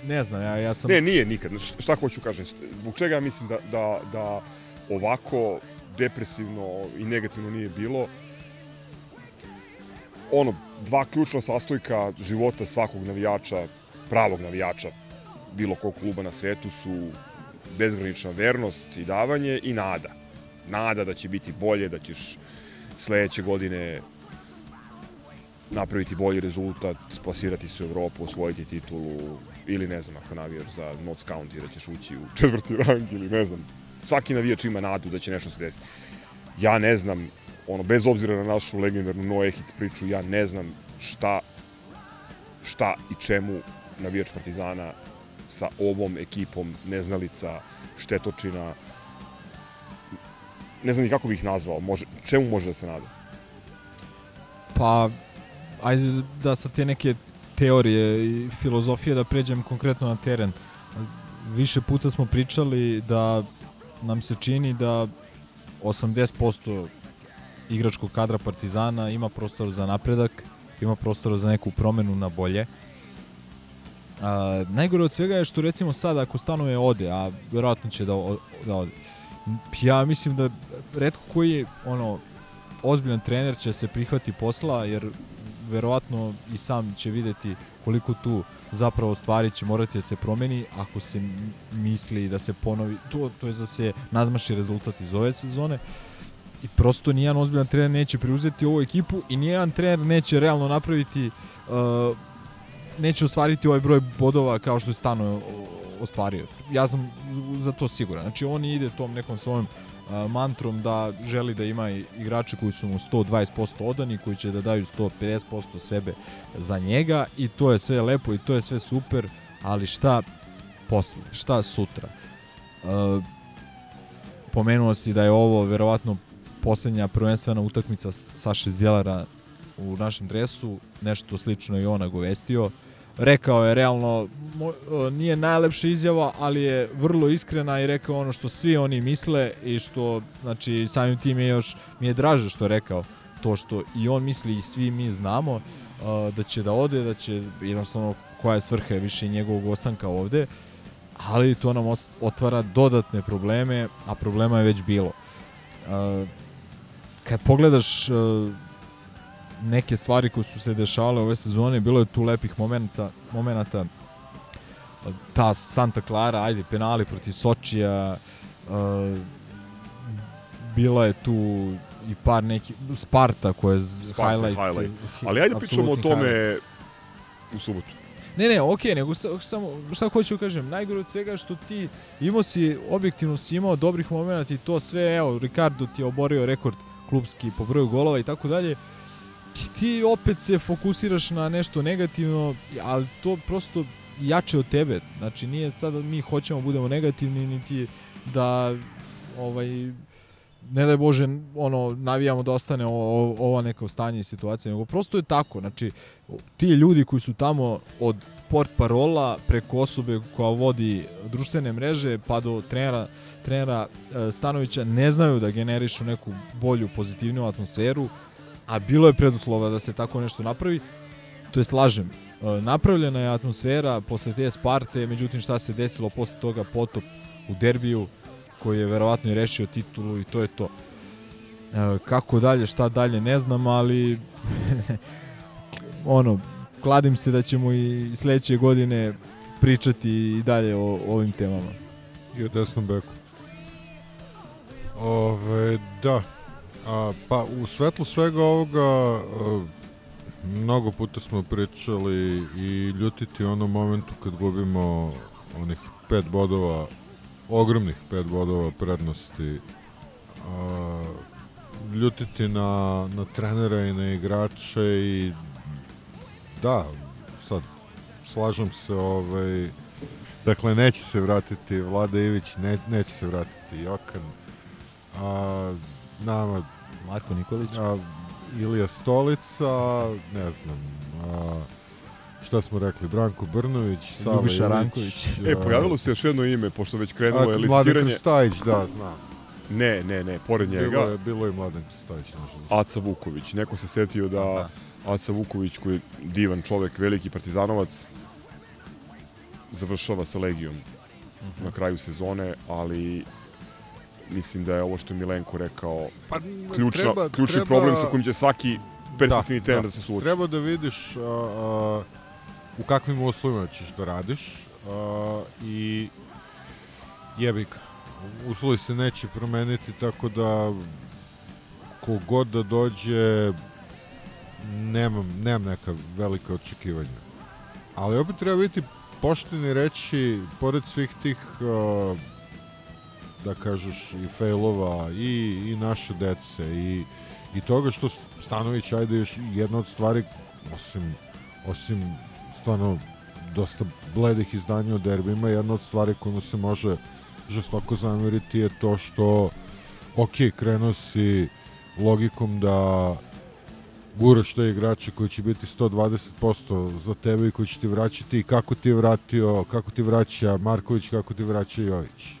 Speaker 7: ne znam, ja, ja sam...
Speaker 1: Ne, nije nikad. Šta hoću kažem? Zbog čega ja mislim da, da, da ovako depresivno i negativno nije bilo? Ono, dva ključna sastojka života svakog navijača, pravog navijača, bilo kog kluba na svetu su bezgranična vernost i davanje i nada. Nada da će biti bolje, da ćeš sledeće godine napraviti bolji rezultat, plasirati se u Evropu, osvojiti titulu ili ne znam, ako navijaš za Notts County da ćeš ući u četvrti rang ili ne znam. Svaki navijač ima nadu da će nešto se desiti. Ja ne znam, ono, bez obzira na našu legendarnu No Ehit priču, ja ne znam šta, šta i čemu navijač Partizana sa ovom ekipom neznalica, štetočina, ne znam ni kako bih ih nazvao, može, čemu može da se nada?
Speaker 7: Pa, ajde da sa te neke teorije i filozofije da pređem konkretno na teren. Više puta smo pričali da nam se čini da 80% igračkog kadra Partizana ima prostor za napredak, ima prostora za neku promenu na bolje. A, najgore od svega je što recimo sad ako stanuje ode, a verovatno će da, o- da ode. Ja mislim da redko koji je ono ozbiljan trener će se prihvati posla jer verovatno i sam će videti koliko tu zapravo stvari će morati da se promeni ako se misli da se ponovi to, to je da se nadmaši rezultat iz ove sezone i prosto nijedan ozbiljan trener neće preuzeti ovu ekipu i nijedan trener neće realno napraviti uh, neće ostvariti ovaj broj bodova kao što je Stano ostvario. Ja sam za to siguran. Znači on ide tom nekom svojom mantrom da želi da ima igrače koji su mu 120% odani, koji će da daju 150% sebe za njega i to je sve lepo i to je sve super, ali šta posle, šta sutra? Pomenuo si da je ovo verovatno poslednja prvenstvena utakmica Saše Zdjelara u našem dresu, nešto slično i on nagovestio. Rekao je realno, nije najlepša izjava, ali je vrlo iskrena i rekao ono što svi oni misle i što, znači, samim tim je još, mi je draže što je rekao to što i on misli i svi mi znamo da će da ode, da će jednostavno koja je svrha više njegovog ostanka ovde, ali to nam otvara dodatne probleme, a problema je već bilo. Kad pogledaš neke stvari koje su se dešavale ove sezone, bilo je tu lepih momenta, momenata ta Santa Clara, ajde, penali protiv Sočija, uh, bila je tu i par neki Sparta koja je
Speaker 1: Sparta,
Speaker 7: highlights.
Speaker 1: highlight.
Speaker 7: hi-
Speaker 1: Ali ajde pričamo o
Speaker 7: apsolutni highlight.
Speaker 1: tome u subotu.
Speaker 7: Ne, ne, okej, nego sa, samo, šta hoću da kažem, najgore od svega što ti imao si, objektivno si imao dobrih momenta i to sve, evo, Ricardo ti je oborio rekord klubski po broju golova i tako dalje, ti opet se fokusiraš na nešto negativno, ali to prosto jače od tebe. Znači, nije sad da mi hoćemo budemo negativni, niti da ovaj, ne daj Bože, ono, navijamo da ostane ova neka stanje i situacija, nego prosto je tako, znači, ti ljudi koji su tamo od port parola preko osobe koja vodi društvene mreže pa do trenera, trenera e, Stanovića ne znaju da generišu neku bolju, pozitivniju atmosferu, a bilo je preduslova da se tako nešto napravi, to jest lažem, napravljena je atmosfera posle te Sparte, međutim šta se desilo posle toga potop u derbiju koji je verovatno i rešio titulu i to je to. E, kako dalje, šta dalje, ne znam, ali [laughs] ono, kladim se da ćemo i sledeće godine pričati i dalje o, o ovim temama.
Speaker 2: I o desnom beku. Ove, da. A, pa u svetlu svega ovoga, a, Mnogo puta smo pričali i ljutiti u onom momentu kad gubimo onih pet bodova, ogromnih pet bodova prednosti. A, ljutiti na, na trenera i na igrače i da, sad slažem se ovaj dakle neće se vratiti Vlada Ivić ne, neće se vratiti Jokan a, nama
Speaker 7: Marko Nikolić
Speaker 2: a, Ilija Stolica ne znam a, šta smo rekli Branko Brnović Sava
Speaker 7: Ljubiša Ranković.
Speaker 1: E, pojavilo se još jedno ime, pošto već krenulo je
Speaker 2: a, Mladen
Speaker 1: listiranje.
Speaker 2: Krstajić da znam
Speaker 1: Ne, ne, ne, pored njega.
Speaker 2: bilo je, bilo je Mladen Krstajić nažalost
Speaker 1: Aca Vuković. Neko se setio da Aca Vuković, koji je divan čovek, veliki partizanovac, završava sa Legijom na kraju sezone, ali mislim da je ovo što je Milenko rekao
Speaker 2: Pa,
Speaker 1: ključna,
Speaker 2: treba-
Speaker 1: ključni
Speaker 2: treba-
Speaker 1: problem sa kojim će svaki perspektivni trener da,
Speaker 2: da.
Speaker 1: se suoči.
Speaker 2: Treba da vidiš a, a, u kakvim uslovima ćeš da radiš a, i jebi ga. Uslovi se neće promeniti tako da kogod da dođe nemam, nemam neka velika očekivanja. Ali opet treba biti pošten i reći, pored svih tih a, da kažeš i failova i, i naše dece i, i toga što Stanović ajde još jedna od stvari osim, osim stvarno dosta bledih izdanja o derbima jedna od stvari koju se može žestoko zameriti je to što ok, krenuo si logikom da guraš te igrače koji će biti 120% za tebe i koji će ti vraćati i kako ti je vratio, kako ti vraća Marković, kako ti vraća Jović.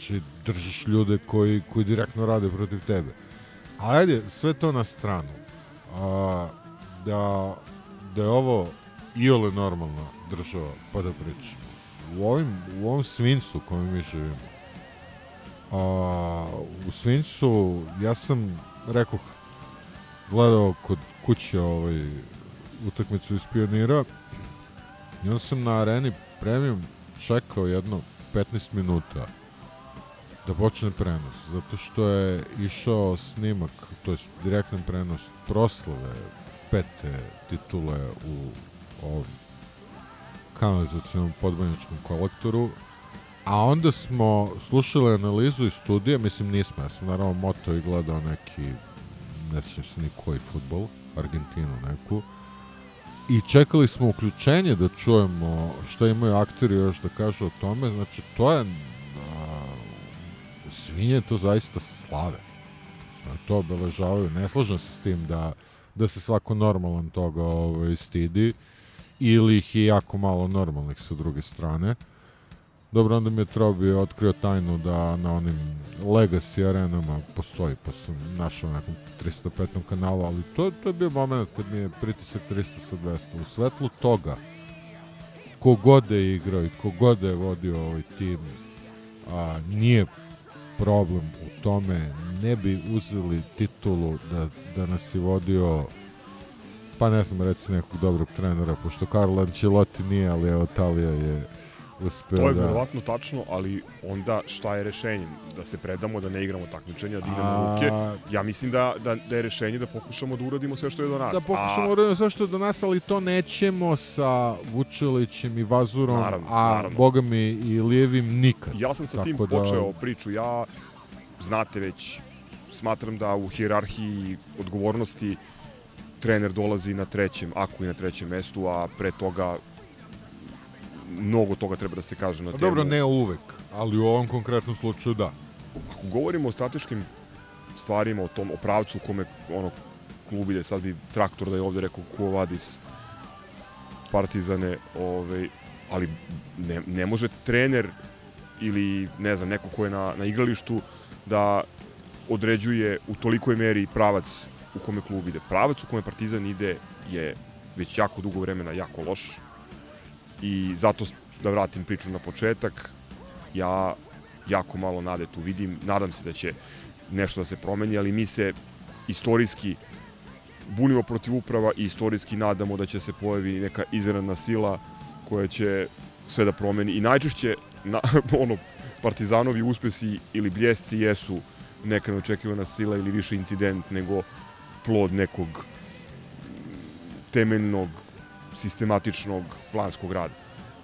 Speaker 2: Znači, držiš ljude koji, koji direktno rade protiv tebe. A ajde, sve to na stranu. A, da, da je ovo iole normalna država, pa da pričamo. U, ovim, u ovom svincu kojem mi živimo, a, u svincu, ja sam, rekoh, gledao kod kuće ovaj, utakmicu iz Pionira i onda sam na areni premium čekao jedno 15 minuta da počne prenos, zato što je išao snimak, to je direktan prenos proslave pete titule u ovom kanalizacijom podbanjačkom kolektoru, a onda smo slušali analizu iz studija, mislim nismo, ja sam naravno moto i gledao neki, ne sjećam se ni koji futbol, Argentinu neku, i čekali smo uključenje da čujemo šta imaju akteri još da kažu o tome, znači to je svinje to zaista slave. Znači, to obeležavaju. Ne slažem se s tim da, da se svako normalan toga ovaj, stidi ili ih je jako malo normalnih sa druge strane. Dobro, onda mi je Trobi otkrio tajnu da na onim Legacy arenama postoji, pa sam našao na nekom 305. kanalu, ali to, to je bio moment kad mi je pritisak 300 sa 200. U svetlu toga, kogod da je igrao i kogod da je vodio ovaj tim, a, nije problem u tome, ne bi uzeli titulu da, da nas je vodio pa ne znam, reci nekog dobrog trenera, pošto Carlo Ancelotti nije, ali evo Talija je uspeo
Speaker 1: To je
Speaker 2: da...
Speaker 1: verovatno tačno, ali onda šta je rešenje? Da se predamo, da ne igramo takmičenja, da idemo
Speaker 2: A-
Speaker 1: ruke. Ja mislim da, da, da je rešenje da pokušamo da uradimo sve što je do nas.
Speaker 2: Da pokušamo da uradimo sve što je do nas, ali to nećemo sa Vučelićem i Vazurom,
Speaker 1: Naravno,
Speaker 2: a
Speaker 1: naravno.
Speaker 2: boga mi i Lijevim nikad.
Speaker 1: Ja sam sa
Speaker 2: Tako
Speaker 1: tim
Speaker 2: da-
Speaker 1: počeo priču. Ja, znate već, smatram da u hijerarhiji odgovornosti trener dolazi na trećem, ako i na trećem mestu, a pre toga mnogo toga treba da se kaže na
Speaker 2: Pa
Speaker 1: temu.
Speaker 2: dobro, ne uvek, ali u ovom konkretnom slučaju da.
Speaker 1: Ako govorimo o strateškim stvarima, o tom, o pravcu u kome ono, klub ide, sad bi traktor da je ovde rekao Kuo Vadis, Partizane, ovaj, ali ne, ne može trener ili ne znam, neko ko je na, na igralištu da određuje u tolikoj meri pravac u kome klub ide. Pravac u kome Partizan ide je već jako dugo vremena jako loš i zato da vratim priču na početak, ja jako malo nade tu vidim, nadam se da će nešto da se promeni, ali mi se istorijski bunimo protiv uprava i istorijski nadamo da će se pojavi neka izvanredna sila koja će sve da promeni. I najčešće na, [laughs] ono partizanovi uspesi ili bljesci jesu neka neočekivana sila ili više incident nego plod nekog temeljnog, sistematičnog planskog rada.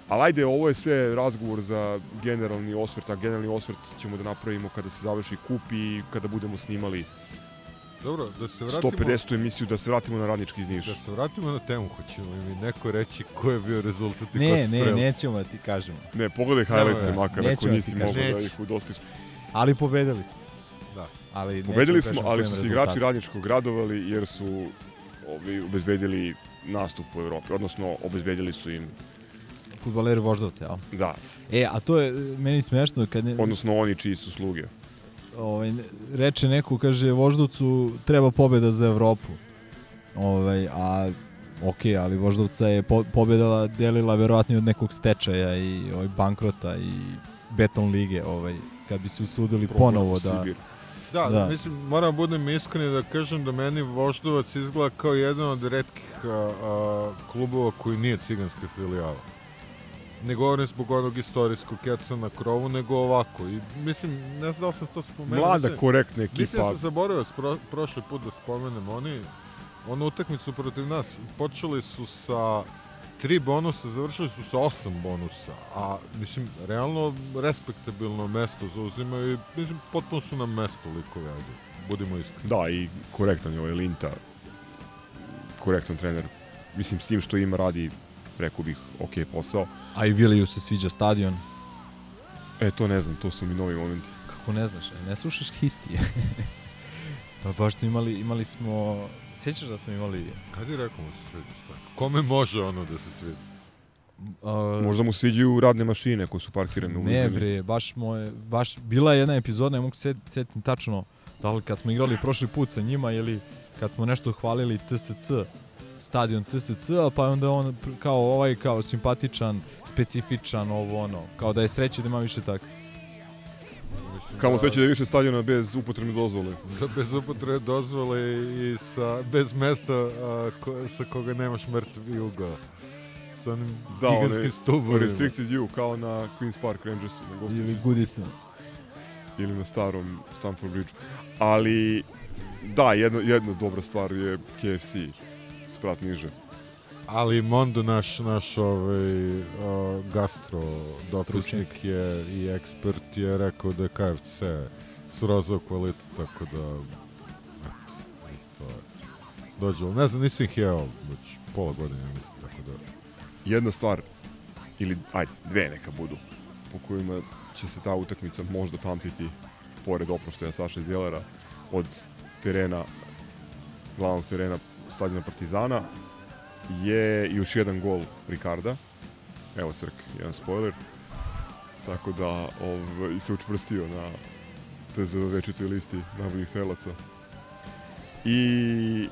Speaker 1: Ali ajde, ovo je sve razgovor za generalni osvrt, a generalni osvrt ćemo da napravimo kada se završi kup i kada budemo snimali
Speaker 2: Dobro, da se vratimo...
Speaker 1: 150. emisiju, da se vratimo na radnički iz Niša.
Speaker 2: Da se vratimo na temu, hoćemo li mi neko reći ko je bio rezultat i ko
Speaker 7: Ne,
Speaker 2: su
Speaker 7: ne,
Speaker 2: strelci?
Speaker 7: nećemo da ti kažemo.
Speaker 1: Ne, pogledaj
Speaker 2: ne,
Speaker 1: makar ako
Speaker 7: ti
Speaker 1: nisi mogao da ih udostiš.
Speaker 7: Ali pobedili smo.
Speaker 2: Da.
Speaker 7: Ali nećemo
Speaker 1: Pobedili smo, ali su se igrači radničkog radovali jer su ovi, obezbedili nastup u Evropi, odnosno obezbedili su im,
Speaker 7: Fudbaleri Voždovca, jel?
Speaker 1: da,
Speaker 7: E, a to je e, meni smešno kad ne,
Speaker 1: odnosno oni čiji su sluge.
Speaker 7: ovaj, reče neko, kaže, Voždovcu treba pobeda za Evropu. Ovaj, a ok, ali Voždovca je po, pobedala, delila verovatno od nekog stečaja i ovaj, bankrota i beton lige, ovaj, kad bi se usudili ponovo da...
Speaker 1: Sibir.
Speaker 2: Da,
Speaker 7: Da.
Speaker 2: da, mislim, moram budem iskren da kažem da meni Voždovac izgleda kao jedan od retkih a, a, klubova koji nije ciganska filijala. Ne govorim zbog onog istorijskog keca na krovu, nego ovako. I, mislim, ne znam da li sam to spomenuo.
Speaker 1: Mlada,
Speaker 2: mislim,
Speaker 1: korektna
Speaker 2: Mislim da
Speaker 1: ekipa.
Speaker 2: sam zaboravio pro, prošli put da spomenem. Oni, onu utakmicu protiv nas, počeli su sa tri bonusa, završili su sa osam bonusa. A, mislim, realno respektabilno mesto zauzimaju i, mislim, potpuno su nam mesto likovi, ajde. Budimo iskreni.
Speaker 1: Da, i korektan je ovaj Linta. Korektan trener. Mislim, s tim što ima radi, rekao bih, ok posao.
Speaker 7: A i Viliju se sviđa stadion.
Speaker 1: E, to ne znam, to su mi novi momenti.
Speaker 7: Kako ne znaš, e, ne slušaš histije. [laughs] pa baš smo imali, imali smo... Sjećaš da smo imali...
Speaker 2: Kad je rekao mu se svidi tako? Kome može ono da se svidi?
Speaker 7: Uh,
Speaker 1: Možda mu sviđaju radne mašine koje su parkirane u
Speaker 7: Ne
Speaker 1: zemlji.
Speaker 7: bre, baš moje, baš bila je jedna epizoda, ne mogu se set- setim tačno, da li kad smo igrali prošli put sa njima ili kad smo nešto hvalili TSC, stadion TSC, pa je onda on kao ovaj kao simpatičan, specifičan, ovo ono, kao da je sreće da ima više tako.
Speaker 1: Kamo sreće da je više stadiona bez upotrebne dozvole.
Speaker 2: Da [laughs] bez upotrebe dozvole i sa, bez mesta a, ko, sa koga nemaš mrtvi ugao. Sa onim
Speaker 1: Da,
Speaker 2: gigantskim stupovima.
Speaker 1: restricted you, kao na Queen's Park Rangersu, na
Speaker 7: Ili. Goodison.
Speaker 1: ili na starom Stamford Bridge. Ali, da, jedna, jedna dobra stvar je KFC, sprat niže.
Speaker 2: Ali Mondo, naš, naš ovaj, a, gastro dopisnik je i ekspert je rekao da je KFC srozao kvalitet, tako da eto, i to je. Dođe, ne znam, nisam ih jeo već pola godine, ja mislim, tako da
Speaker 1: Jedna stvar, ili ajde, dve neka budu, po kojima će se ta utakmica možda pamtiti pored oproštaja Saša Zjelera od terena, glavnog terena stadiona Partizana, je još jedan gol Ricarda. Evo crk, jedan spoiler. Tako da ovaj, se učvrstio na TZV večitoj listi najboljih strelaca. I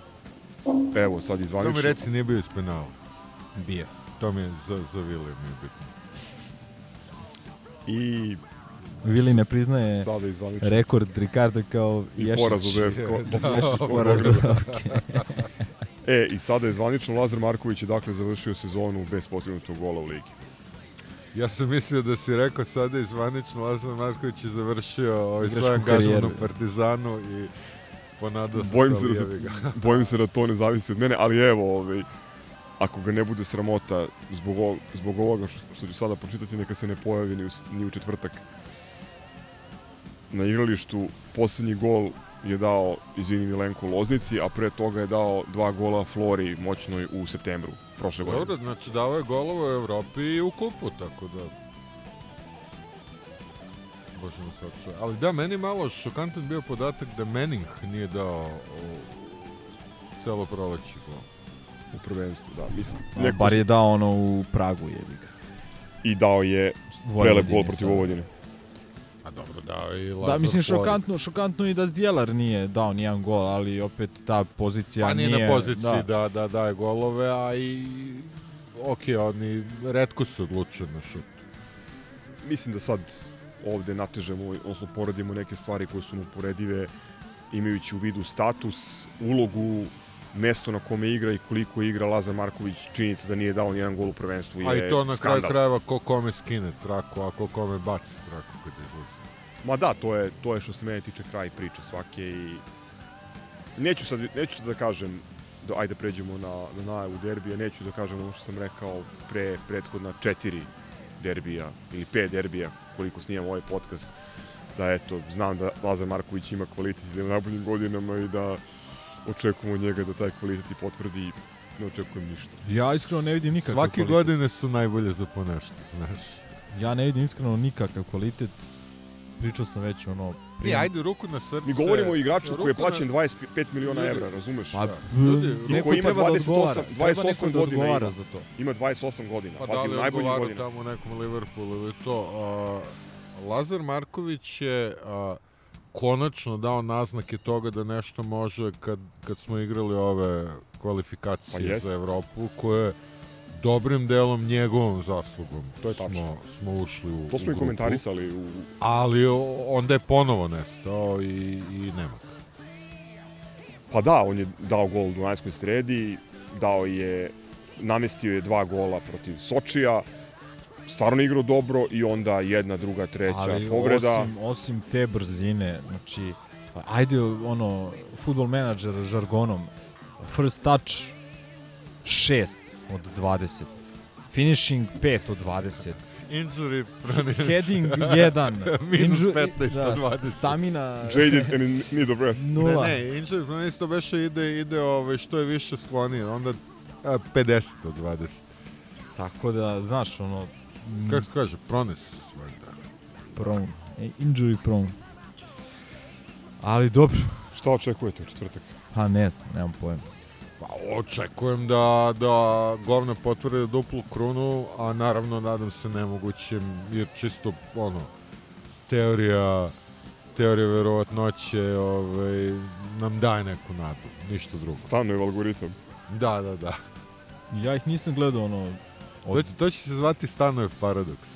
Speaker 1: evo sad
Speaker 2: Samo
Speaker 1: izvanično.
Speaker 2: mi reci, nije bio iz penala.
Speaker 7: Bio.
Speaker 2: To mi je za, za Vile, nije bitno.
Speaker 1: I
Speaker 7: Vili ne priznaje rekord Ricarda kao
Speaker 1: I
Speaker 7: Ješić.
Speaker 1: poraz od BFK.
Speaker 2: Da, poraz.
Speaker 7: poraz. [laughs] okej.
Speaker 1: E, i sada je zvanično Lazar Marković je dakle završio sezonu bez postignutog gola u ligi.
Speaker 2: Ja sam mislio da si rekao sada i zvanično Lazar Marković je završio ovaj svoj angažman u Partizanu i ponadao sam
Speaker 1: Bojim
Speaker 2: se,
Speaker 1: da se, [laughs] bojim se da to ne zavisi od mene, ali evo, ovaj, ako ga ne bude sramota zbog, ovog, zbog ovoga što, ću sada pročitati, neka se ne pojavi ni u, ni u četvrtak. Na igralištu poslednji gol je dao, izvini Milenko, Loznici, a pre toga je dao dva gola Flori moćnoj u septembru prošle godine.
Speaker 2: Dobro, znači dao je golova u Evropi i u kupu, tako da... Bože mi sačuva. Ali da, meni malo šokantan bio podatak da Manning nije dao o, celo proleći gol.
Speaker 1: U prvenstvu, da. Mislim,
Speaker 7: A,
Speaker 1: neko-
Speaker 7: Bar je dao ono u Pragu, jebi ga.
Speaker 1: I dao je prelep gol protiv. Vojvodine.
Speaker 2: A dobro, dao je i
Speaker 7: Da,
Speaker 2: Lazar
Speaker 7: mislim
Speaker 2: Flori.
Speaker 7: šokantno, šokantno i da Zdjelar nije dao nijedan gol, ali opet ta pozicija
Speaker 2: Pa nije,
Speaker 7: nije
Speaker 2: na poziciji
Speaker 7: da.
Speaker 2: da. da daje golove, a i ok, oni redko se odlučuju na šut.
Speaker 1: mislim da sad ovde natežemo, odnosno poredimo neke stvari koje su uporedive imajući u vidu status, ulogu, mesto na kome igra i koliko igra Lazar Marković, činjenica da nije dao nijedan gol u prvenstvu je
Speaker 2: A i to na kraju
Speaker 1: skandal.
Speaker 2: krajeva ko kome skine traku, a ko kome baci traku kad izlazi.
Speaker 1: Ma da, to je, to je što se mene tiče kraj priče svake i neću sad, neću sad da kažem da, ajde pređemo na, na najavu derbija, neću da kažem ono što sam rekao pre prethodna četiri derbija ili pet derbija koliko snimam ovaj podcast da eto, znam da Lazar Marković ima kvalitet i da je u najboljim godinama i da očekujemo od njega da taj kvalitet i potvrdi ne očekujem ništa.
Speaker 7: Ja iskreno ne vidim nikakav
Speaker 2: Svake
Speaker 7: kvalitet.
Speaker 2: godine su najbolje za po nešto, znaš.
Speaker 7: Ja ne vidim iskreno nikakav kvalitet. Pričao sam već ono...
Speaker 2: I ajde ruku na srce.
Speaker 1: Mi govorimo o igraču
Speaker 2: ruku
Speaker 1: koji je
Speaker 2: na-
Speaker 1: plaćen 25 miliona
Speaker 2: Ljudi,
Speaker 1: evra, razumeš?
Speaker 7: Pa,
Speaker 2: Ljudi,
Speaker 1: I
Speaker 7: neko
Speaker 1: ima
Speaker 7: treba da
Speaker 1: 28,
Speaker 7: odgovara. Treba
Speaker 1: 28
Speaker 7: neko da
Speaker 1: godina ima.
Speaker 7: za to.
Speaker 1: Ima 28 godina,
Speaker 2: Pa
Speaker 1: pazi,
Speaker 2: da odgovarao
Speaker 1: godinama.
Speaker 2: tamo u nekom Liverpoolu ili to. A, Lazar Marković je a, konačno dao naznake toga da nešto može kad, kad smo igrali ove
Speaker 1: Pa
Speaker 2: kvalifikacije
Speaker 1: jest.
Speaker 2: za Evropu, koje dobrim delom njegovom zaslugom
Speaker 1: To je
Speaker 2: smo,
Speaker 1: tačno.
Speaker 2: smo ušli u
Speaker 1: To
Speaker 2: u
Speaker 1: smo i
Speaker 2: grupu.
Speaker 1: komentarisali u...
Speaker 2: Ali onda je ponovo nestao i, i nema ga.
Speaker 1: Pa da, on je dao gol u Dunajskoj sredi, dao je, namestio je dva gola protiv Sočija, stvarno igrao dobro i onda jedna, druga, treća
Speaker 7: Ali
Speaker 1: povreda.
Speaker 7: osim, osim te brzine, znači, ajde ono, futbol menadžer žargonom, first touch 6 od 20, finishing 5 od 20,
Speaker 2: Injury pronis.
Speaker 7: heading 1, [laughs]
Speaker 2: Minus
Speaker 7: inju-
Speaker 2: 15
Speaker 7: da,
Speaker 2: od 20.
Speaker 7: stamina
Speaker 1: Jaded and in need of rest.
Speaker 7: nula.
Speaker 2: Ne, ne, injury pronis to beše ide, ide ovaj, što je više sklonije, onda a, 50 od 20.
Speaker 7: Tako da, znaš, ono, m,
Speaker 2: Kako kaže, pronis, valjda.
Speaker 7: prone, e, injury prone. Ali dobro,
Speaker 1: Šta očekujete u četvrtak?
Speaker 7: pa ne znam, nemam pojma.
Speaker 2: Pa očekujem da, da govna potvrde duplu krunu, a naravno nadam se nemogućem, jer čisto, ono, teorija teorija verovatnoće ovaj, nam daje neku nadu, ništa drugo.
Speaker 1: Stanuje algoritam.
Speaker 2: Da, da, da.
Speaker 7: Ja ih nisam gledao, ono,
Speaker 2: To
Speaker 7: od,
Speaker 2: će, to će se zvati Stanojev paradoks.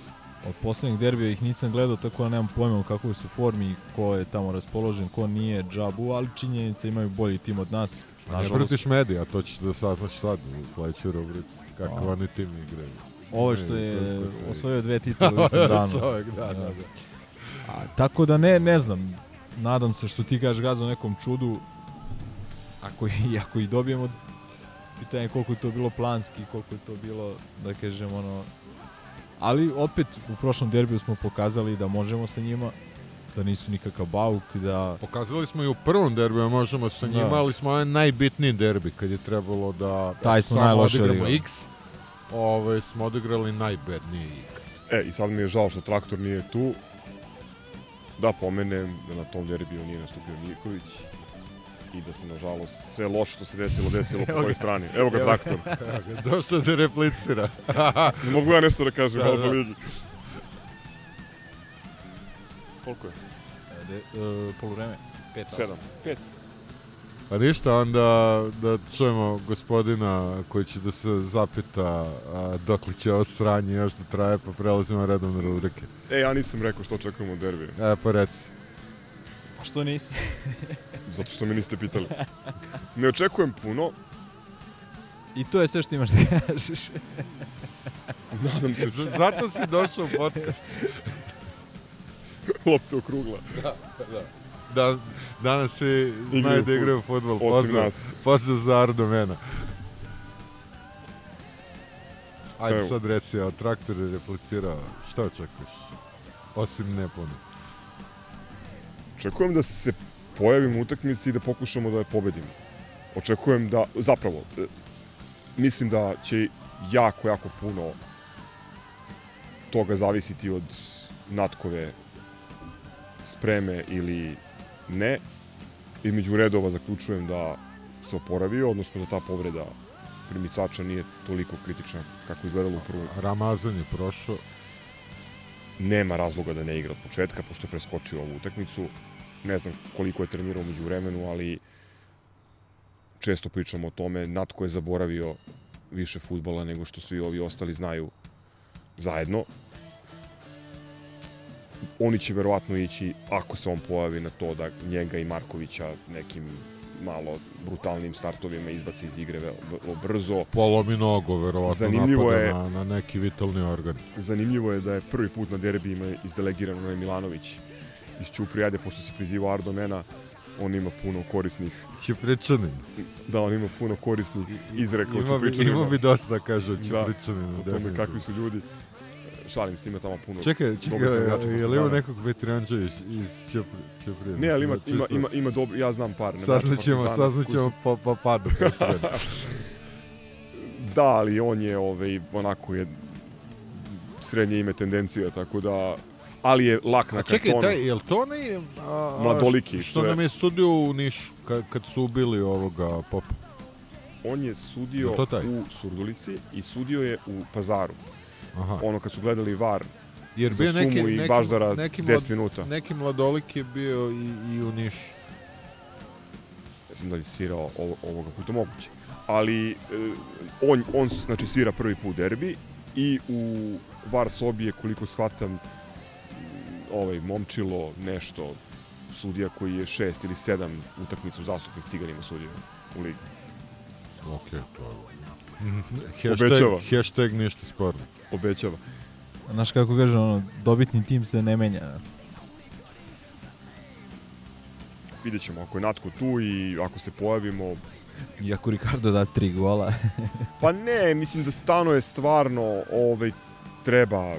Speaker 7: od poslednjih derbija ih nisam gledao, tako da nemam pojma u kakvoj su formi, ko je tamo raspoložen, ko nije, džabu, ali činjenica imaju bolji tim od nas.
Speaker 2: Ne
Speaker 7: Nažalost,
Speaker 2: pratiš medija, to ćeš da saznaš sad u sledećoj rubrici, kakav
Speaker 7: A.
Speaker 2: oni tim igraju.
Speaker 7: ovaj što
Speaker 2: Ne,
Speaker 7: je osvojio dve titule u [laughs] istom danu.
Speaker 2: Čovek, da, da, da.
Speaker 7: A, tako da ne, ne znam. Nadam se što ti kažeš gaza o nekom čudu. Ako i [laughs] ako i dobijemo pitanje je koliko je to bilo planski, koliko je to bilo da kažem ono ali opet u prošlom derbiju smo pokazali da možemo sa njima da nisu nikakav bauk, da
Speaker 2: Pokazali smo i u prvom derbiju, možemo sa njima,
Speaker 7: Da.
Speaker 2: ali smo ovaj najbitniji derbi, kad je trebalo da
Speaker 7: Taj smo
Speaker 2: samo
Speaker 7: najlošije
Speaker 2: odigramo. X, ovaj, smo odigrali najbedniji ikad.
Speaker 1: E, i sad mi je žao što traktor nije tu. Da pomenem da na tom derbiju nije nastupio Niković i da se nažalost sve loše što se desilo desilo po toj strani. Evo ga traktor. [laughs]
Speaker 2: Došao da replicira. [laughs]
Speaker 1: Ne mogu ja nešto da kažem,
Speaker 2: Da,
Speaker 1: malo
Speaker 2: da.
Speaker 1: ligi. Koliko je?
Speaker 7: De, e, poluvreme 5
Speaker 1: Sedam. Pet.
Speaker 2: Pa ništa, onda da čujemo gospodina koji će da se zapita a, dokle će ovo sranje još da traje, pa prelazimo redom na rubrike.
Speaker 1: E, ja nisam rekao što očekujemo od derbija.
Speaker 2: E, pa reci.
Speaker 7: Pa što nisi? [laughs]
Speaker 1: Zato što me niste pitali. Ne očekujem puno.
Speaker 7: I to je sve što imaš da [laughs] kažeš.
Speaker 1: Nadam se
Speaker 2: Zato si došao u podcast. [laughs] [laughs]
Speaker 1: lopta okrugla.
Speaker 2: Da, da. Da, danas svi znaju da igraju futbol.
Speaker 1: osim
Speaker 2: Pozdrav,
Speaker 1: nas.
Speaker 2: pozdrav za Ardomena. Ajde
Speaker 1: Evo.
Speaker 2: sad reci, a traktor je replicirao. Šta očekuješ? Osim ne puno.
Speaker 1: Očekujem da se pojavimo u utakmici i da pokušamo da je pobedimo. Očekujem da, zapravo, e, mislim da će jako, jako puno toga zavisiti od Natkove spreme ili ne. Između redova zaključujem da se oporavio, odnosno da ta povreda primicača nije toliko kritična kako izgledalo u prvom.
Speaker 2: Ramazan je prošao.
Speaker 1: Nema razloga da ne igra od početka, pošto je preskočio ovu utakmicu. Ne znam koliko je trenirao među vremenu, ali često pričamo o tome. Natko je zaboravio više futbala nego što svi ovi ostali znaju zajedno. Oni će verovatno ići, ako se on pojavi na to da njega i Markovića nekim malo brutalnim startovima izbaci iz igre vrlo brzo.
Speaker 2: Polomi nogo, verovatno
Speaker 1: Zanimljivo
Speaker 2: napada
Speaker 1: je-
Speaker 2: na, na neki vitalni organ.
Speaker 1: Zanimljivo je da je prvi put na derbijima izdelegirano onaj Milanović iz Ćuprije, ajde, pošto se priziva Ardo Mena, on ima puno korisnih...
Speaker 2: Ćupričanin.
Speaker 1: Da, on ima puno korisnih izreka o Ćupričanima.
Speaker 2: ima bi dosta da kaže o
Speaker 1: Da,
Speaker 2: Ćupričaninu.
Speaker 1: o tome kakvi su ljudi. Šalim se, ima tamo puno
Speaker 2: Čekaj, čekaj, je, li ima nekog veteranđa iz, iz Ćuprije?
Speaker 1: Ne, ali ima,
Speaker 2: Mislim,
Speaker 1: ima, ima, ima dobro, ja znam par.
Speaker 2: Saznaćemo, saznaćemo pa, pa padu. [laughs]
Speaker 1: Da, ali on je ovaj, onako je srednje ime tendencija, tako da... Ali je lak na
Speaker 2: A čekaj,
Speaker 1: kartonu.
Speaker 2: taj, je li to onaj...
Speaker 1: Mladoliki,
Speaker 2: Što
Speaker 1: to je-
Speaker 2: nam je sudio u Nišu, kad, kad su ubili ovoga popa.
Speaker 1: On je sudio
Speaker 2: Je
Speaker 1: u Surdulici i sudio je u Pazaru.
Speaker 2: Aha.
Speaker 1: Ono kad su gledali VAR
Speaker 2: Jer
Speaker 1: za
Speaker 2: bio neki,
Speaker 1: Sumu i
Speaker 2: neki,
Speaker 1: Baždara
Speaker 2: neki,
Speaker 1: 10 minuta.
Speaker 2: neki mladolik je bio i, i u Nišu.
Speaker 1: Ne znam da li je svirao ovo, ovoga puta moguće. Ali e, on, on znači, svira prvi put derbi i u VAR sobi je koliko shvatam ovaj momčilo nešto sudija koji je šest ili sedam utakmica u zastupnik ciganima sudio u ligi.
Speaker 2: Ok, to je... hashtag,
Speaker 1: Obećava.
Speaker 2: hashtag ništa sporno.
Speaker 1: Obećava.
Speaker 7: Znaš kako kaže, ono, dobitni tim se ne menja.
Speaker 1: Vidjet ćemo ako je Natko tu i ako se pojavimo.
Speaker 7: Iako Ricardo da tri gola.
Speaker 1: Pa ne, mislim da Stano je stvarno ovaj, treba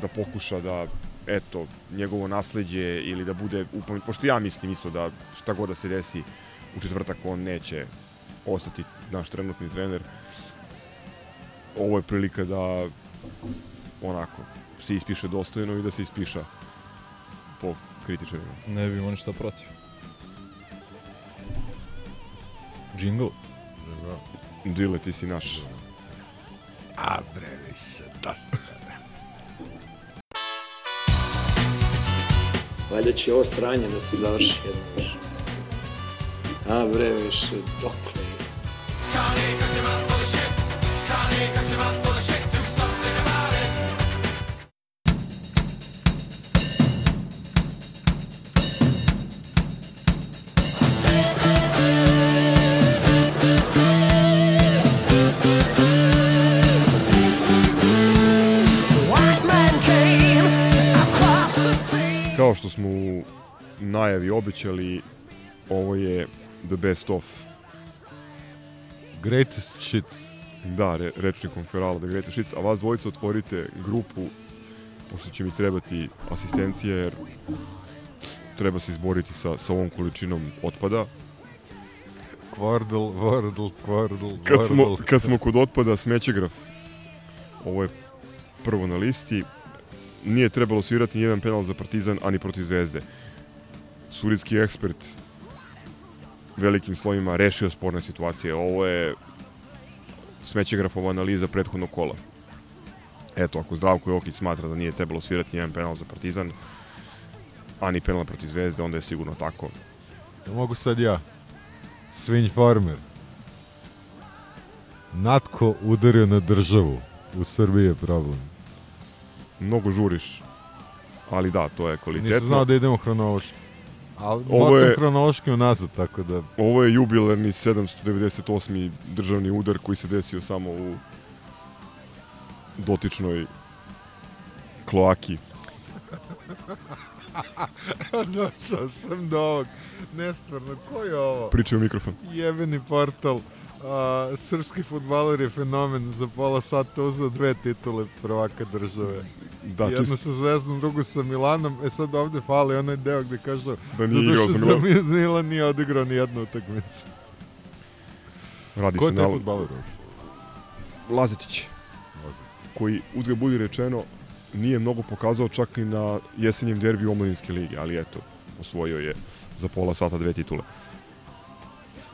Speaker 1: da pokuša da eto, njegovo nasleđe ili da bude upomen... Pošto ja mislim isto da šta god da se desi u četvrtak on neće ostati naš trenutni trener. Ovo je prilika da onako se ispiše dostojno i da se ispiša po kritičarima.
Speaker 7: ne bi imao ništa protiv. Jingle.
Speaker 1: Dile, ti si naš.
Speaker 2: A bre, više, dosta.
Speaker 10: Valjda će ovo sranje da se završi jednom više. A bre, više, dokle je?
Speaker 1: Kao što najavi obećali, ovo je the best of.
Speaker 2: Greatest shits.
Speaker 1: Da, re, rečnikom Ferala, the greatest shits. A vas dvojica otvorite grupu, pošto će mi trebati asistencija, jer treba se izboriti sa, sa ovom količinom otpada.
Speaker 2: Kvordl, Wordle, Kvordl,
Speaker 1: Kad smo, kad smo kod otpada, smećegraf. Ovo je prvo na listi. Nije trebalo svirati nijedan penal za Partizan, ani protiv Zvezde. Suritski ekspert velikim slovima rešio sporne situacije. Ovo je smećegrafova analiza prethodnog kola. Eto, ako Zdravko Jokić smatra da nije trebalo svirati nijedan penal za Partizan, ani penal protiv Zvezde, onda je sigurno tako.
Speaker 2: Mogu sad ja? Svinj farmer. Natko udario na državu. U Srbiji je problem.
Speaker 1: Mnogo žuriš, ali da, to je kvalitetno.
Speaker 2: Nisam znao da idemo hronološki. Ali
Speaker 1: Ovo je-
Speaker 2: hronološki unazad, tako da...
Speaker 1: Ovo je jubilarni 798. državni udar koji se desio samo u dotičnoj kloaki. [laughs]
Speaker 2: Došao sam do ovog. Nestvarno, ko je ovo?
Speaker 1: Pričaj u mikrofon.
Speaker 2: Jebeni portal. A, srpski futbaler je fenomen. Za pola sata uzeo dve titule prvaka države.
Speaker 1: Da,
Speaker 2: Jednu
Speaker 1: čisto-
Speaker 2: sa Zvezdom, drugu sa Milanom. E sad ovde fali onaj deo gde kažu
Speaker 1: Da nije igrao za Milan.
Speaker 2: Milan nije odigrao ni jednu utakmicu.
Speaker 1: Radi
Speaker 2: Ko
Speaker 1: se
Speaker 2: je taj
Speaker 1: na-
Speaker 2: futbaler?
Speaker 1: Lazetić, koji uzgled budi rečeno nije mnogo pokazao čak i na jesenjem derbiju omladinske lige, ali eto, osvojio je za pola sata dve titule.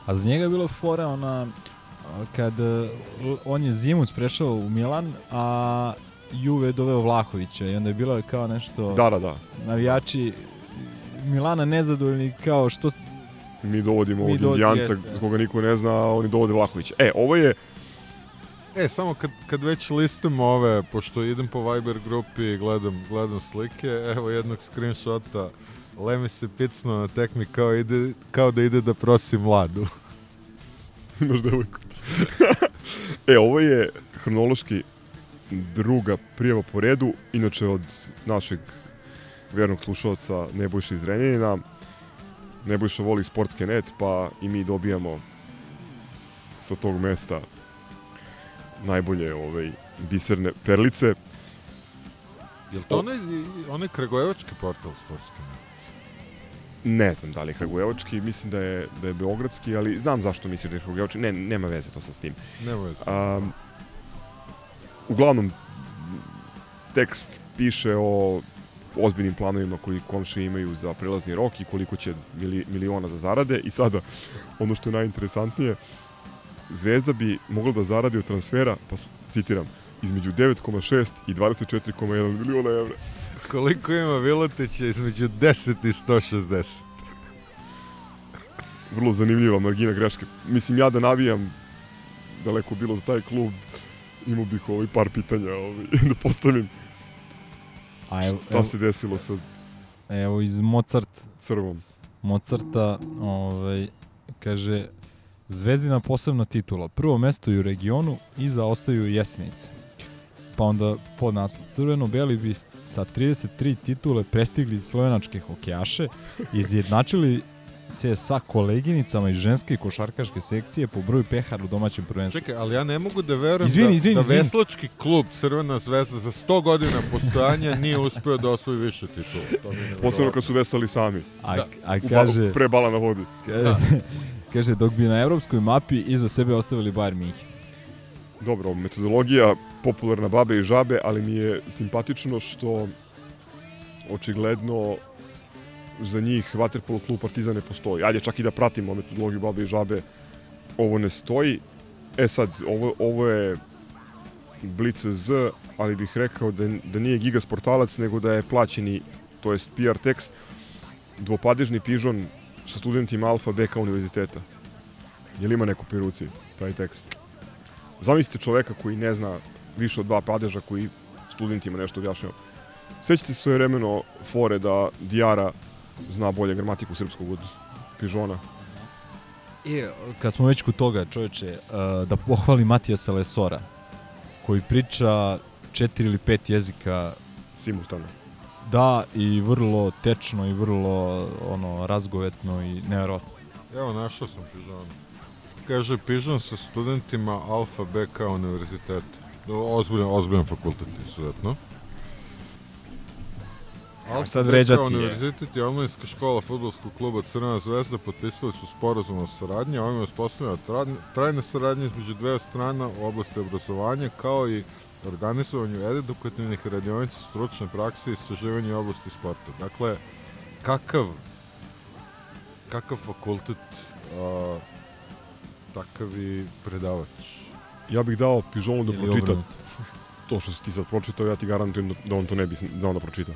Speaker 7: A za njega je bilo fora ona kad e, on je zimuc prešao u Milan, a Juve je doveo Vlahovića i onda je bilo kao nešto...
Speaker 1: Da, da, da.
Speaker 7: Navijači Milana nezadovoljni kao što...
Speaker 1: Mi dovodimo ovog
Speaker 7: dovod-
Speaker 1: indijanca koga niko ne zna, a oni dovode Vlahovića. E, ovo je
Speaker 2: E, samo kad, kad već listam ove, pošto idem po Viber grupi i gledam, gledam slike, evo jednog screenshota, Lemi se picnuo na tekmi kao, ide, kao da ide da prosi mladu. [laughs]
Speaker 1: Imaš devojku. [laughs] e, ovo je hronološki druga prijava po redu, inače od našeg vjernog slušalca Nebojša iz Renjanina. Nebojša voli sportske net, pa i mi dobijamo sa tog mesta najbolje ovaj, biserne perlice.
Speaker 2: Jel to onaj, onaj Kragujevački portal sportski?
Speaker 1: Ne znam da li je Kragujevački, mislim da je, da je Beogradski, ali znam zašto misliš da je Kragujevački. Ne, nema veze to sa s tim.
Speaker 2: Nema veze.
Speaker 1: Um, uglavnom, tekst piše o ozbiljnim planovima koji komšije imaju za prelazni rok i koliko će mili, miliona da zarade. I sada, ono što je najinteresantnije, Zvezda bi mogla da zaradi od transfera, pa citiram, između 9,6 i 24,1 miliona evra.
Speaker 2: Koliko ima Viletića između 10 i 160?
Speaker 1: Vrlo zanimljiva margina greške. Mislim, ja da navijam daleko bilo za taj klub, imao bih ovaj par pitanja ovaj, [laughs] da postavim.
Speaker 7: A evo,
Speaker 1: Šta
Speaker 7: evo,
Speaker 1: se desilo sa
Speaker 7: evo iz Mozart
Speaker 1: crvom?
Speaker 7: Mozarta, ovaj, kaže Zvezdina posebna titula. Prvo mesto i u regionu, iza ostaju Jesenice. Pa onda pod naslov Crveno-beli bi sa 33 titule prestigli slovenačke hokejaše, izjednačili se sa koleginicama iz ženske košarkaške sekcije po broju pehara u domaćem prvenstvu.
Speaker 2: Čekaj, ali ja ne mogu da verujem
Speaker 7: Izvini,
Speaker 2: da,
Speaker 7: izvini,
Speaker 2: da
Speaker 7: izvini.
Speaker 2: veslački klub Crvena zvezda za 100 godina postojanja nije uspeo da osvoji više titula. To mi je
Speaker 1: Posebno kad su veseli sami.
Speaker 7: A,
Speaker 2: Da.
Speaker 7: a
Speaker 1: U
Speaker 7: kaže...
Speaker 1: ba, pre bala na vodi.
Speaker 7: Kaže, [laughs] kaže, dok bi na evropskoj mapi iza sebe ostavili Bayern München.
Speaker 1: Dobro, metodologija popularna babe i žabe, ali mi je simpatično što očigledno za njih Vaterpolo klub Partizan ne postoji. Ajde, čak i da pratimo metodologiju babe i žabe, ovo ne stoji. E sad, ovo, ovo je Blice Z, ali bih rekao da, da nije giga sportalac, nego da je plaćeni, to jest PR tekst, dvopadežni pižon sa studentima Alfa BK univerziteta. Je li ima neko pri ruci taj tekst? Zamislite čoveka koji ne zna više od dva padeža, koji studentima nešto objašnjava. Sećate se svoje vremeno fore da Dijara zna bolje gramatiku srpskog od Pižona.
Speaker 7: E, kad smo već kod toga, čoveče, uh, da pohvali Matijasa Lesora, koji priča četiri ili pet jezika
Speaker 1: Simultano.
Speaker 7: Da, i vrlo tečno i vrlo ono razgovetno i nevjerojatno.
Speaker 2: Evo, našao sam Pižon. Kaže, Pižon sa studentima Alfa BK univerziteta. Ozbiljan, ozbiljan fakultet, izuzetno. Alfa
Speaker 7: sad vređati je.
Speaker 2: Univerzitet i omladinska škola futbolskog kluba Crvena zvezda potpisali su sporazum o saradnji, a ovim je uspostavljena tra- trajna saradnja između dve strana u oblasti obrazovanja, kao i organizovanju edukativnih radionica stručne prakse i istraživanja u oblasti sporta. Dakle, kakav kakav fakultet, a, takav i predavač.
Speaker 1: Ja bih dao Pižonu da
Speaker 7: Ili
Speaker 1: pročita
Speaker 7: obrnuto. [laughs]
Speaker 1: to što si ti sad pročitao, ja ti garantujem da, da on to ne bi da on da pročita.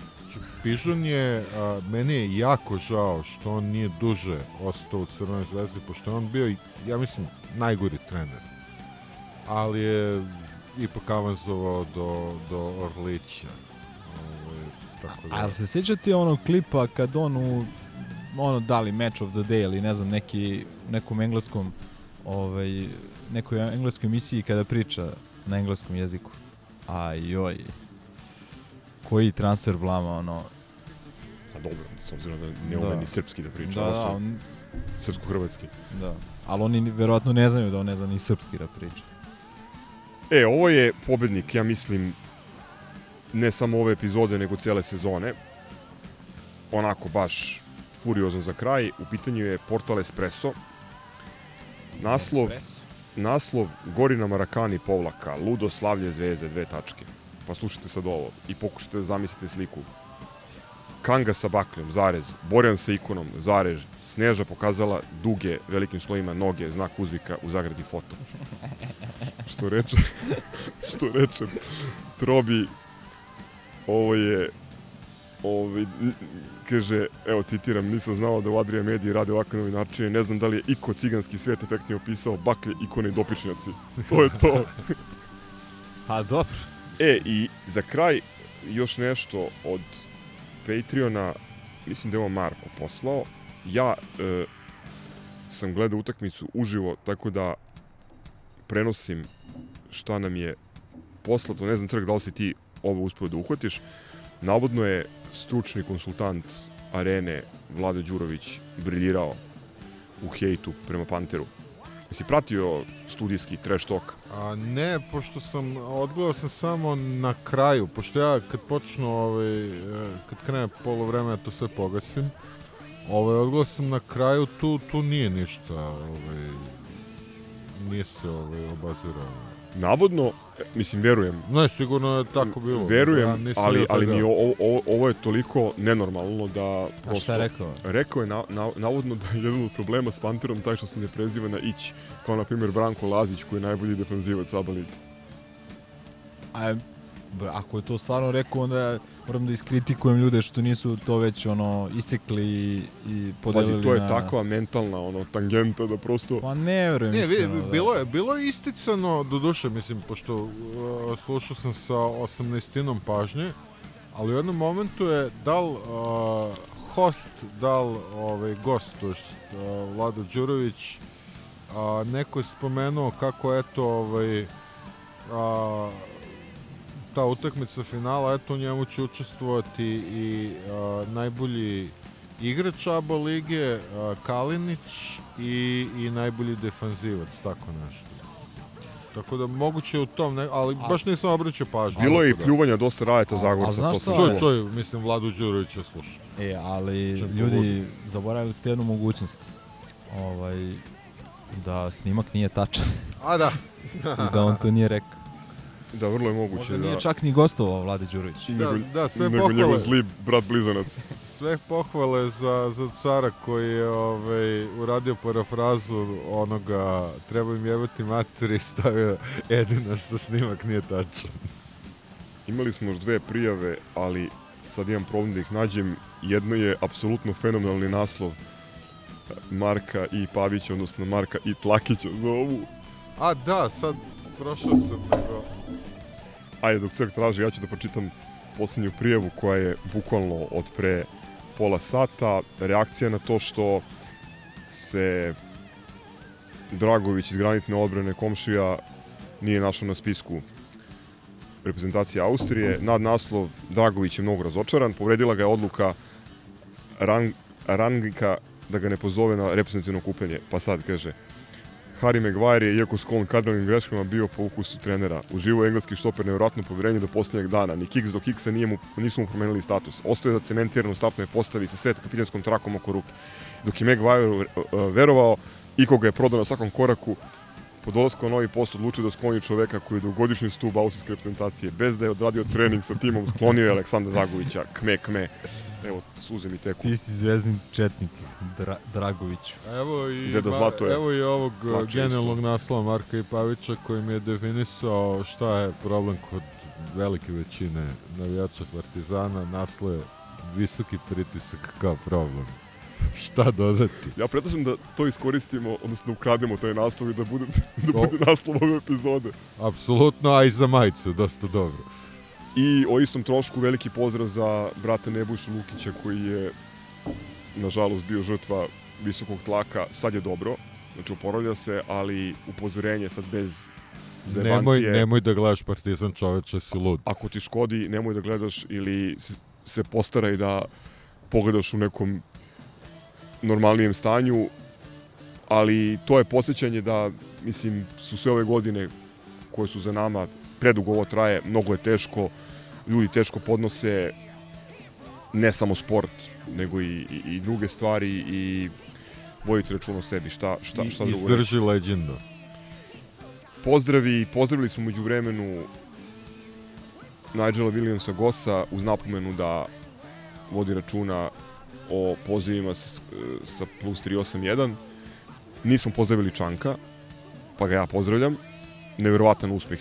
Speaker 2: Pižon je, a, meni je jako žao što on nije duže ostao u Crvenoj zvezdi, pošto je on bio, ja mislim, najgori trener. Ali je ipak avanzovao do, do Orlića. Ovaj, tako da...
Speaker 7: A jel se sjećate onog klipa kad on u ono da li Match of the Day ili ne znam neki nekom engleskom ovaj nekoj engleskoj emisiji kada priča na engleskom jeziku. Aj joj. Koji transfer blama ono.
Speaker 1: Pa dobro, s obzirom da ne
Speaker 7: Da.
Speaker 1: ume ni srpski da priča,
Speaker 7: Da, da, on,
Speaker 1: srpsko-hrvatski.
Speaker 7: da. Ali oni ni- verovatno ne znaju da on ne zna ni srpski da priča.
Speaker 1: E, ovo je pobednik, ja mislim, ne samo ove epizode, nego cele sezone. Onako, baš furiozno za kraj. U pitanju je Portal Espresso. Naslov, naslov Gorina Marakani povlaka, Ludo slavlje zvezde, dve tačke. Pa slušajte sad ovo i pokušajte da zamislite sliku. Kanga sa bakljom, zarez, Borjan sa ikonom, zarez, Sneža pokazala duge, velikim slojima noge, znak uzvika u zagradi foto. [laughs] što reče, što reče Trobi, ovo je ovaj, n- kaže, evo citiram, nisam znao da u Adria Mediji rade ovakve novinarčine, ne znam da li je Iko ciganski svijet efektnije opisao baklje, ikone i dopičnjaci. [laughs] To je to.
Speaker 7: A dobro.
Speaker 1: E, i za kraj još nešto od Patreona, mislim da je ovo Marko poslao. Ja e, sam gledao utakmicu uživo, tako da prenosim šta nam je poslato. Ne znam, Crk, da li si ti ovo uspio da uhvatiš. Navodno je stručni konsultant arene Vlado Đurović briljirao u hejtu prema Panteru. Jesi pratio studijski trash talk?
Speaker 2: A ne, pošto sam, odgledao sam samo na kraju, pošto ja kad počnu, ovaj, e, kad krene polovreme, ja to sve pogasim. Ovaj, odgledao sam na kraju, tu, tu nije ništa, ovaj, nije se ovaj, obazirao.
Speaker 1: Navodno, mislim, verujem.
Speaker 2: Ne, sigurno je tako bilo.
Speaker 1: Verujem,
Speaker 2: Ja nisam
Speaker 1: ali, ali mi ovo, ovo, ovo je toliko nenormalno da...
Speaker 7: A
Speaker 1: prosto-
Speaker 7: šta je rekao?
Speaker 1: Rekao je na, na, navodno da je jedan od problema s Panterom taj što se ne preziva na Ić, kao na primjer Branko Lazić koji je najbolji defanzivac ABA lige.
Speaker 7: A, ako je to stvarno rekao, onda moram da iskritikujem ljude što nisu to već ono isekli i, i podelili
Speaker 1: Pazi, to je
Speaker 7: na...
Speaker 1: takva mentalna ono, tangenta da prosto...
Speaker 7: Pa ne verujem
Speaker 2: Ne, vi,
Speaker 7: iskreno, da.
Speaker 2: bilo, je, bilo je isticano, do duše, mislim, pošto uh, slušao sam sa 18 pažnje, ali u jednom momentu je dal uh, host, dal ovaj, gost, to jest uh, Vlado Đurović, a, neko je spomenuo kako eto ovaj, a, ta utakmica finala, eto u njemu će učestvovati i a, najbolji igrač ABA lige, a, Kalinić i, i najbolji defanzivac, tako nešto. Tako da moguće u tom, ne, ali
Speaker 7: A-
Speaker 2: baš nisam obraćao pažnju.
Speaker 1: Bilo je i
Speaker 2: da.
Speaker 1: pljuvanja dosta Rajeta
Speaker 7: A- a
Speaker 1: Zagorca.
Speaker 7: znaš
Speaker 1: to sam
Speaker 7: šta?
Speaker 2: Čuj, čuj, mislim, Vladu Đurovića slušam.
Speaker 7: E, ali
Speaker 2: Čem
Speaker 7: ljudi, zaboravili ste jednu mogućnost. Ovaj, da snimak nije tačan
Speaker 2: A da. [laughs]
Speaker 7: i da on to nije rekao.
Speaker 1: Da, vrlo je moguće
Speaker 7: Možda
Speaker 1: da...
Speaker 7: nije čak ni gostovao Vlade Đurović.
Speaker 2: Da, da, sve
Speaker 1: nego
Speaker 2: pohvale.
Speaker 1: njegov zli brat blizanac. [laughs]
Speaker 2: Sve pohvale za, za cara koji je ovaj, uradio parafrazu onoga treba im jebati materi i stavio Edina sa snimak nije tačan.
Speaker 1: Imali smo još dve prijave, ali sad imam problem da ih nađem. Jedno je apsolutno fenomenalni naslov Marka i Pavića, odnosno Marka i Tlakića za ovu.
Speaker 2: A da, sad prošao sam nego...
Speaker 1: Ajde, dok Crk traži, ja ću da pročitam posljednju prijavu koja je bukvalno od pre pola sata. Reakcija na to što se Dragović iz granitne odbrane komšija nije našao na spisku reprezentacije Austrije. Nad naslov Dragović je mnogo razočaran. Povredila ga je odluka Rang, Rangika da ga ne pozove na reprezentativno kupljenje. Pa sad kaže, Harry Maguire je, iako sklon kardinalnim greškama, bio po ukusu trenera. Uživo engleski štoper nevjerojatno povjerenje do posljednjeg dana. Ni kiks do kiksa nije mu, nisu mu promenili status. Ostaje da cementiran u startnoj postavi sa svet kapitanskom trakom oko ruke. Dok je Maguire uh, verovao, i koga je prodao na svakom koraku, po dolasku na novi post odlučio da skloni čoveka koji je dugogodišnji stub austrijske reprezentacije. Bez da je odradio trening sa timom, sklonio je Aleksandra Dragovića. Kme, kme. Evo, suze mi teku.
Speaker 7: Ti si zvezdni četnik, Dra Dragoviću.
Speaker 2: Evo i,
Speaker 1: Deda
Speaker 2: ma-
Speaker 1: Zlato je
Speaker 2: evo i ovog
Speaker 1: mlađi isto.
Speaker 2: naslova Marka Ipavića koji mi je definisao šta je problem kod velike većine navijača Partizana. Naslov je visoki pritisak kao problem. [laughs] šta dodati?
Speaker 1: Ja predlažem da to iskoristimo, odnosno da ukrademo taj naslov i da bude, [laughs] da bude naslov ove epizode.
Speaker 2: Apsolutno, a i za majicu, dosta dobro.
Speaker 1: I o istom trošku veliki pozdrav za brata Nebojšu Lukića koji je nažalost bio žrtva visokog tlaka. Sad je dobro, znači oporavlja se, ali upozorenje sad bez
Speaker 2: Nemoj,
Speaker 1: zebancije.
Speaker 2: nemoj da gledaš Partizan čoveče, si lud.
Speaker 1: Ako ti škodi, nemoj da gledaš ili se, se postaraj da pogledaš u nekom normalnijem stanju, ali to je posjećanje da, mislim, su sve ove godine koje su za nama, predugo ovo traje, mnogo je teško, ljudi teško podnose ne samo sport, nego i, i, i druge stvari i vodite račun o sebi, šta, šta,
Speaker 2: I,
Speaker 1: šta drugo reći.
Speaker 2: izdrži leđendo.
Speaker 1: Pozdravi, pozdravili smo među vremenu Nigela Williamsa Gossa uz napomenu da vodi računa o pozivima s- sa plus 381. Nismo pozdravili Čanka, pa ga ja pozdravljam. Neverovatan uspeh,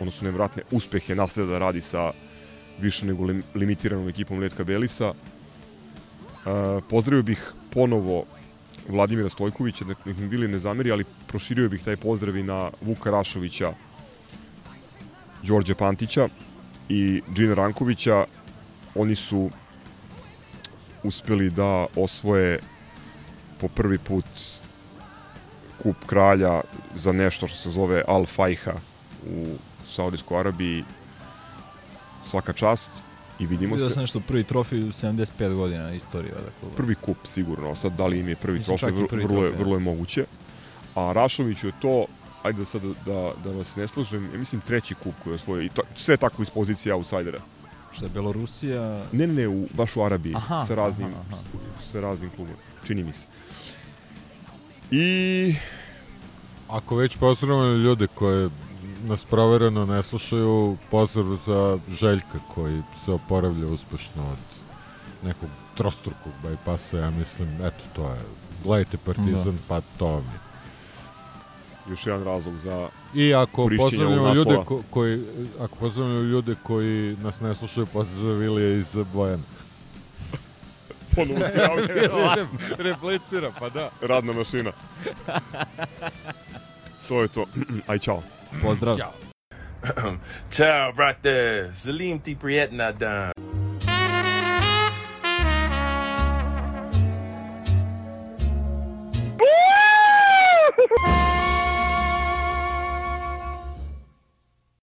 Speaker 1: odnosno neverovatne uspehe nasleda da radi sa više nego lim- limitiranom ekipom Letka Belisa. Uh, pozdravio bih ponovo Vladimira Stojkovića, da nek mi bili ne zameri, ali proširio bih taj pozdrav i na Vuka Rašovića, Đorđe Pantića i Džina Rankovića. Oni su uspeli da osvoje po prvi put kup kralja za nešto što se zove Al Fajha u Saudijskoj Arabiji. Svaka čast. I vidimo
Speaker 7: Vidio
Speaker 1: se.
Speaker 7: sam nešto prvi trofej u 75 godina istorije kluba.
Speaker 1: Prvi kup sigurno, sad da li im je prvi
Speaker 7: Mislim,
Speaker 1: trofej, vrlo,
Speaker 7: prvi
Speaker 1: vrlo, je,
Speaker 7: trofej,
Speaker 1: vrlo je moguće. A Rašoviću je to, ajde sad da, da vas ne slažem, ja mislim treći kup koji je osvojio. I to, sve tako iz pozicije outsidera.
Speaker 7: Šta je Belorusija?
Speaker 1: Ne, ne, ne, u, baš u Arabiji,
Speaker 7: Aha,
Speaker 1: sa raznim,
Speaker 7: aha, aha.
Speaker 1: sa raznim klubom, čini mi se. I
Speaker 2: Ako već pozdravljamo ljude koje nas provereno ne slušaju, pozdrav za Željka koji se oporavlja uspešno od nekog trostrukog bypassa, ja mislim, eto to je. Gledajte Partizan, pa to vam je.
Speaker 1: još jedan razlog za
Speaker 2: I ako pozdravljamo ljude
Speaker 1: naslova.
Speaker 2: ko, koji ako pozdravljamo ljude koji nas ne slušaju, pozdrav Ilija iz Bojana. [laughs]
Speaker 1: Ponovo se javlja. [laughs]
Speaker 2: Re- Replicira, pa da.
Speaker 1: Radna mašina. to je to. [clears throat] Aj, čao.
Speaker 7: Pozdrav.
Speaker 11: Ciao, [clears throat] brate. Salim ti prijetna dan.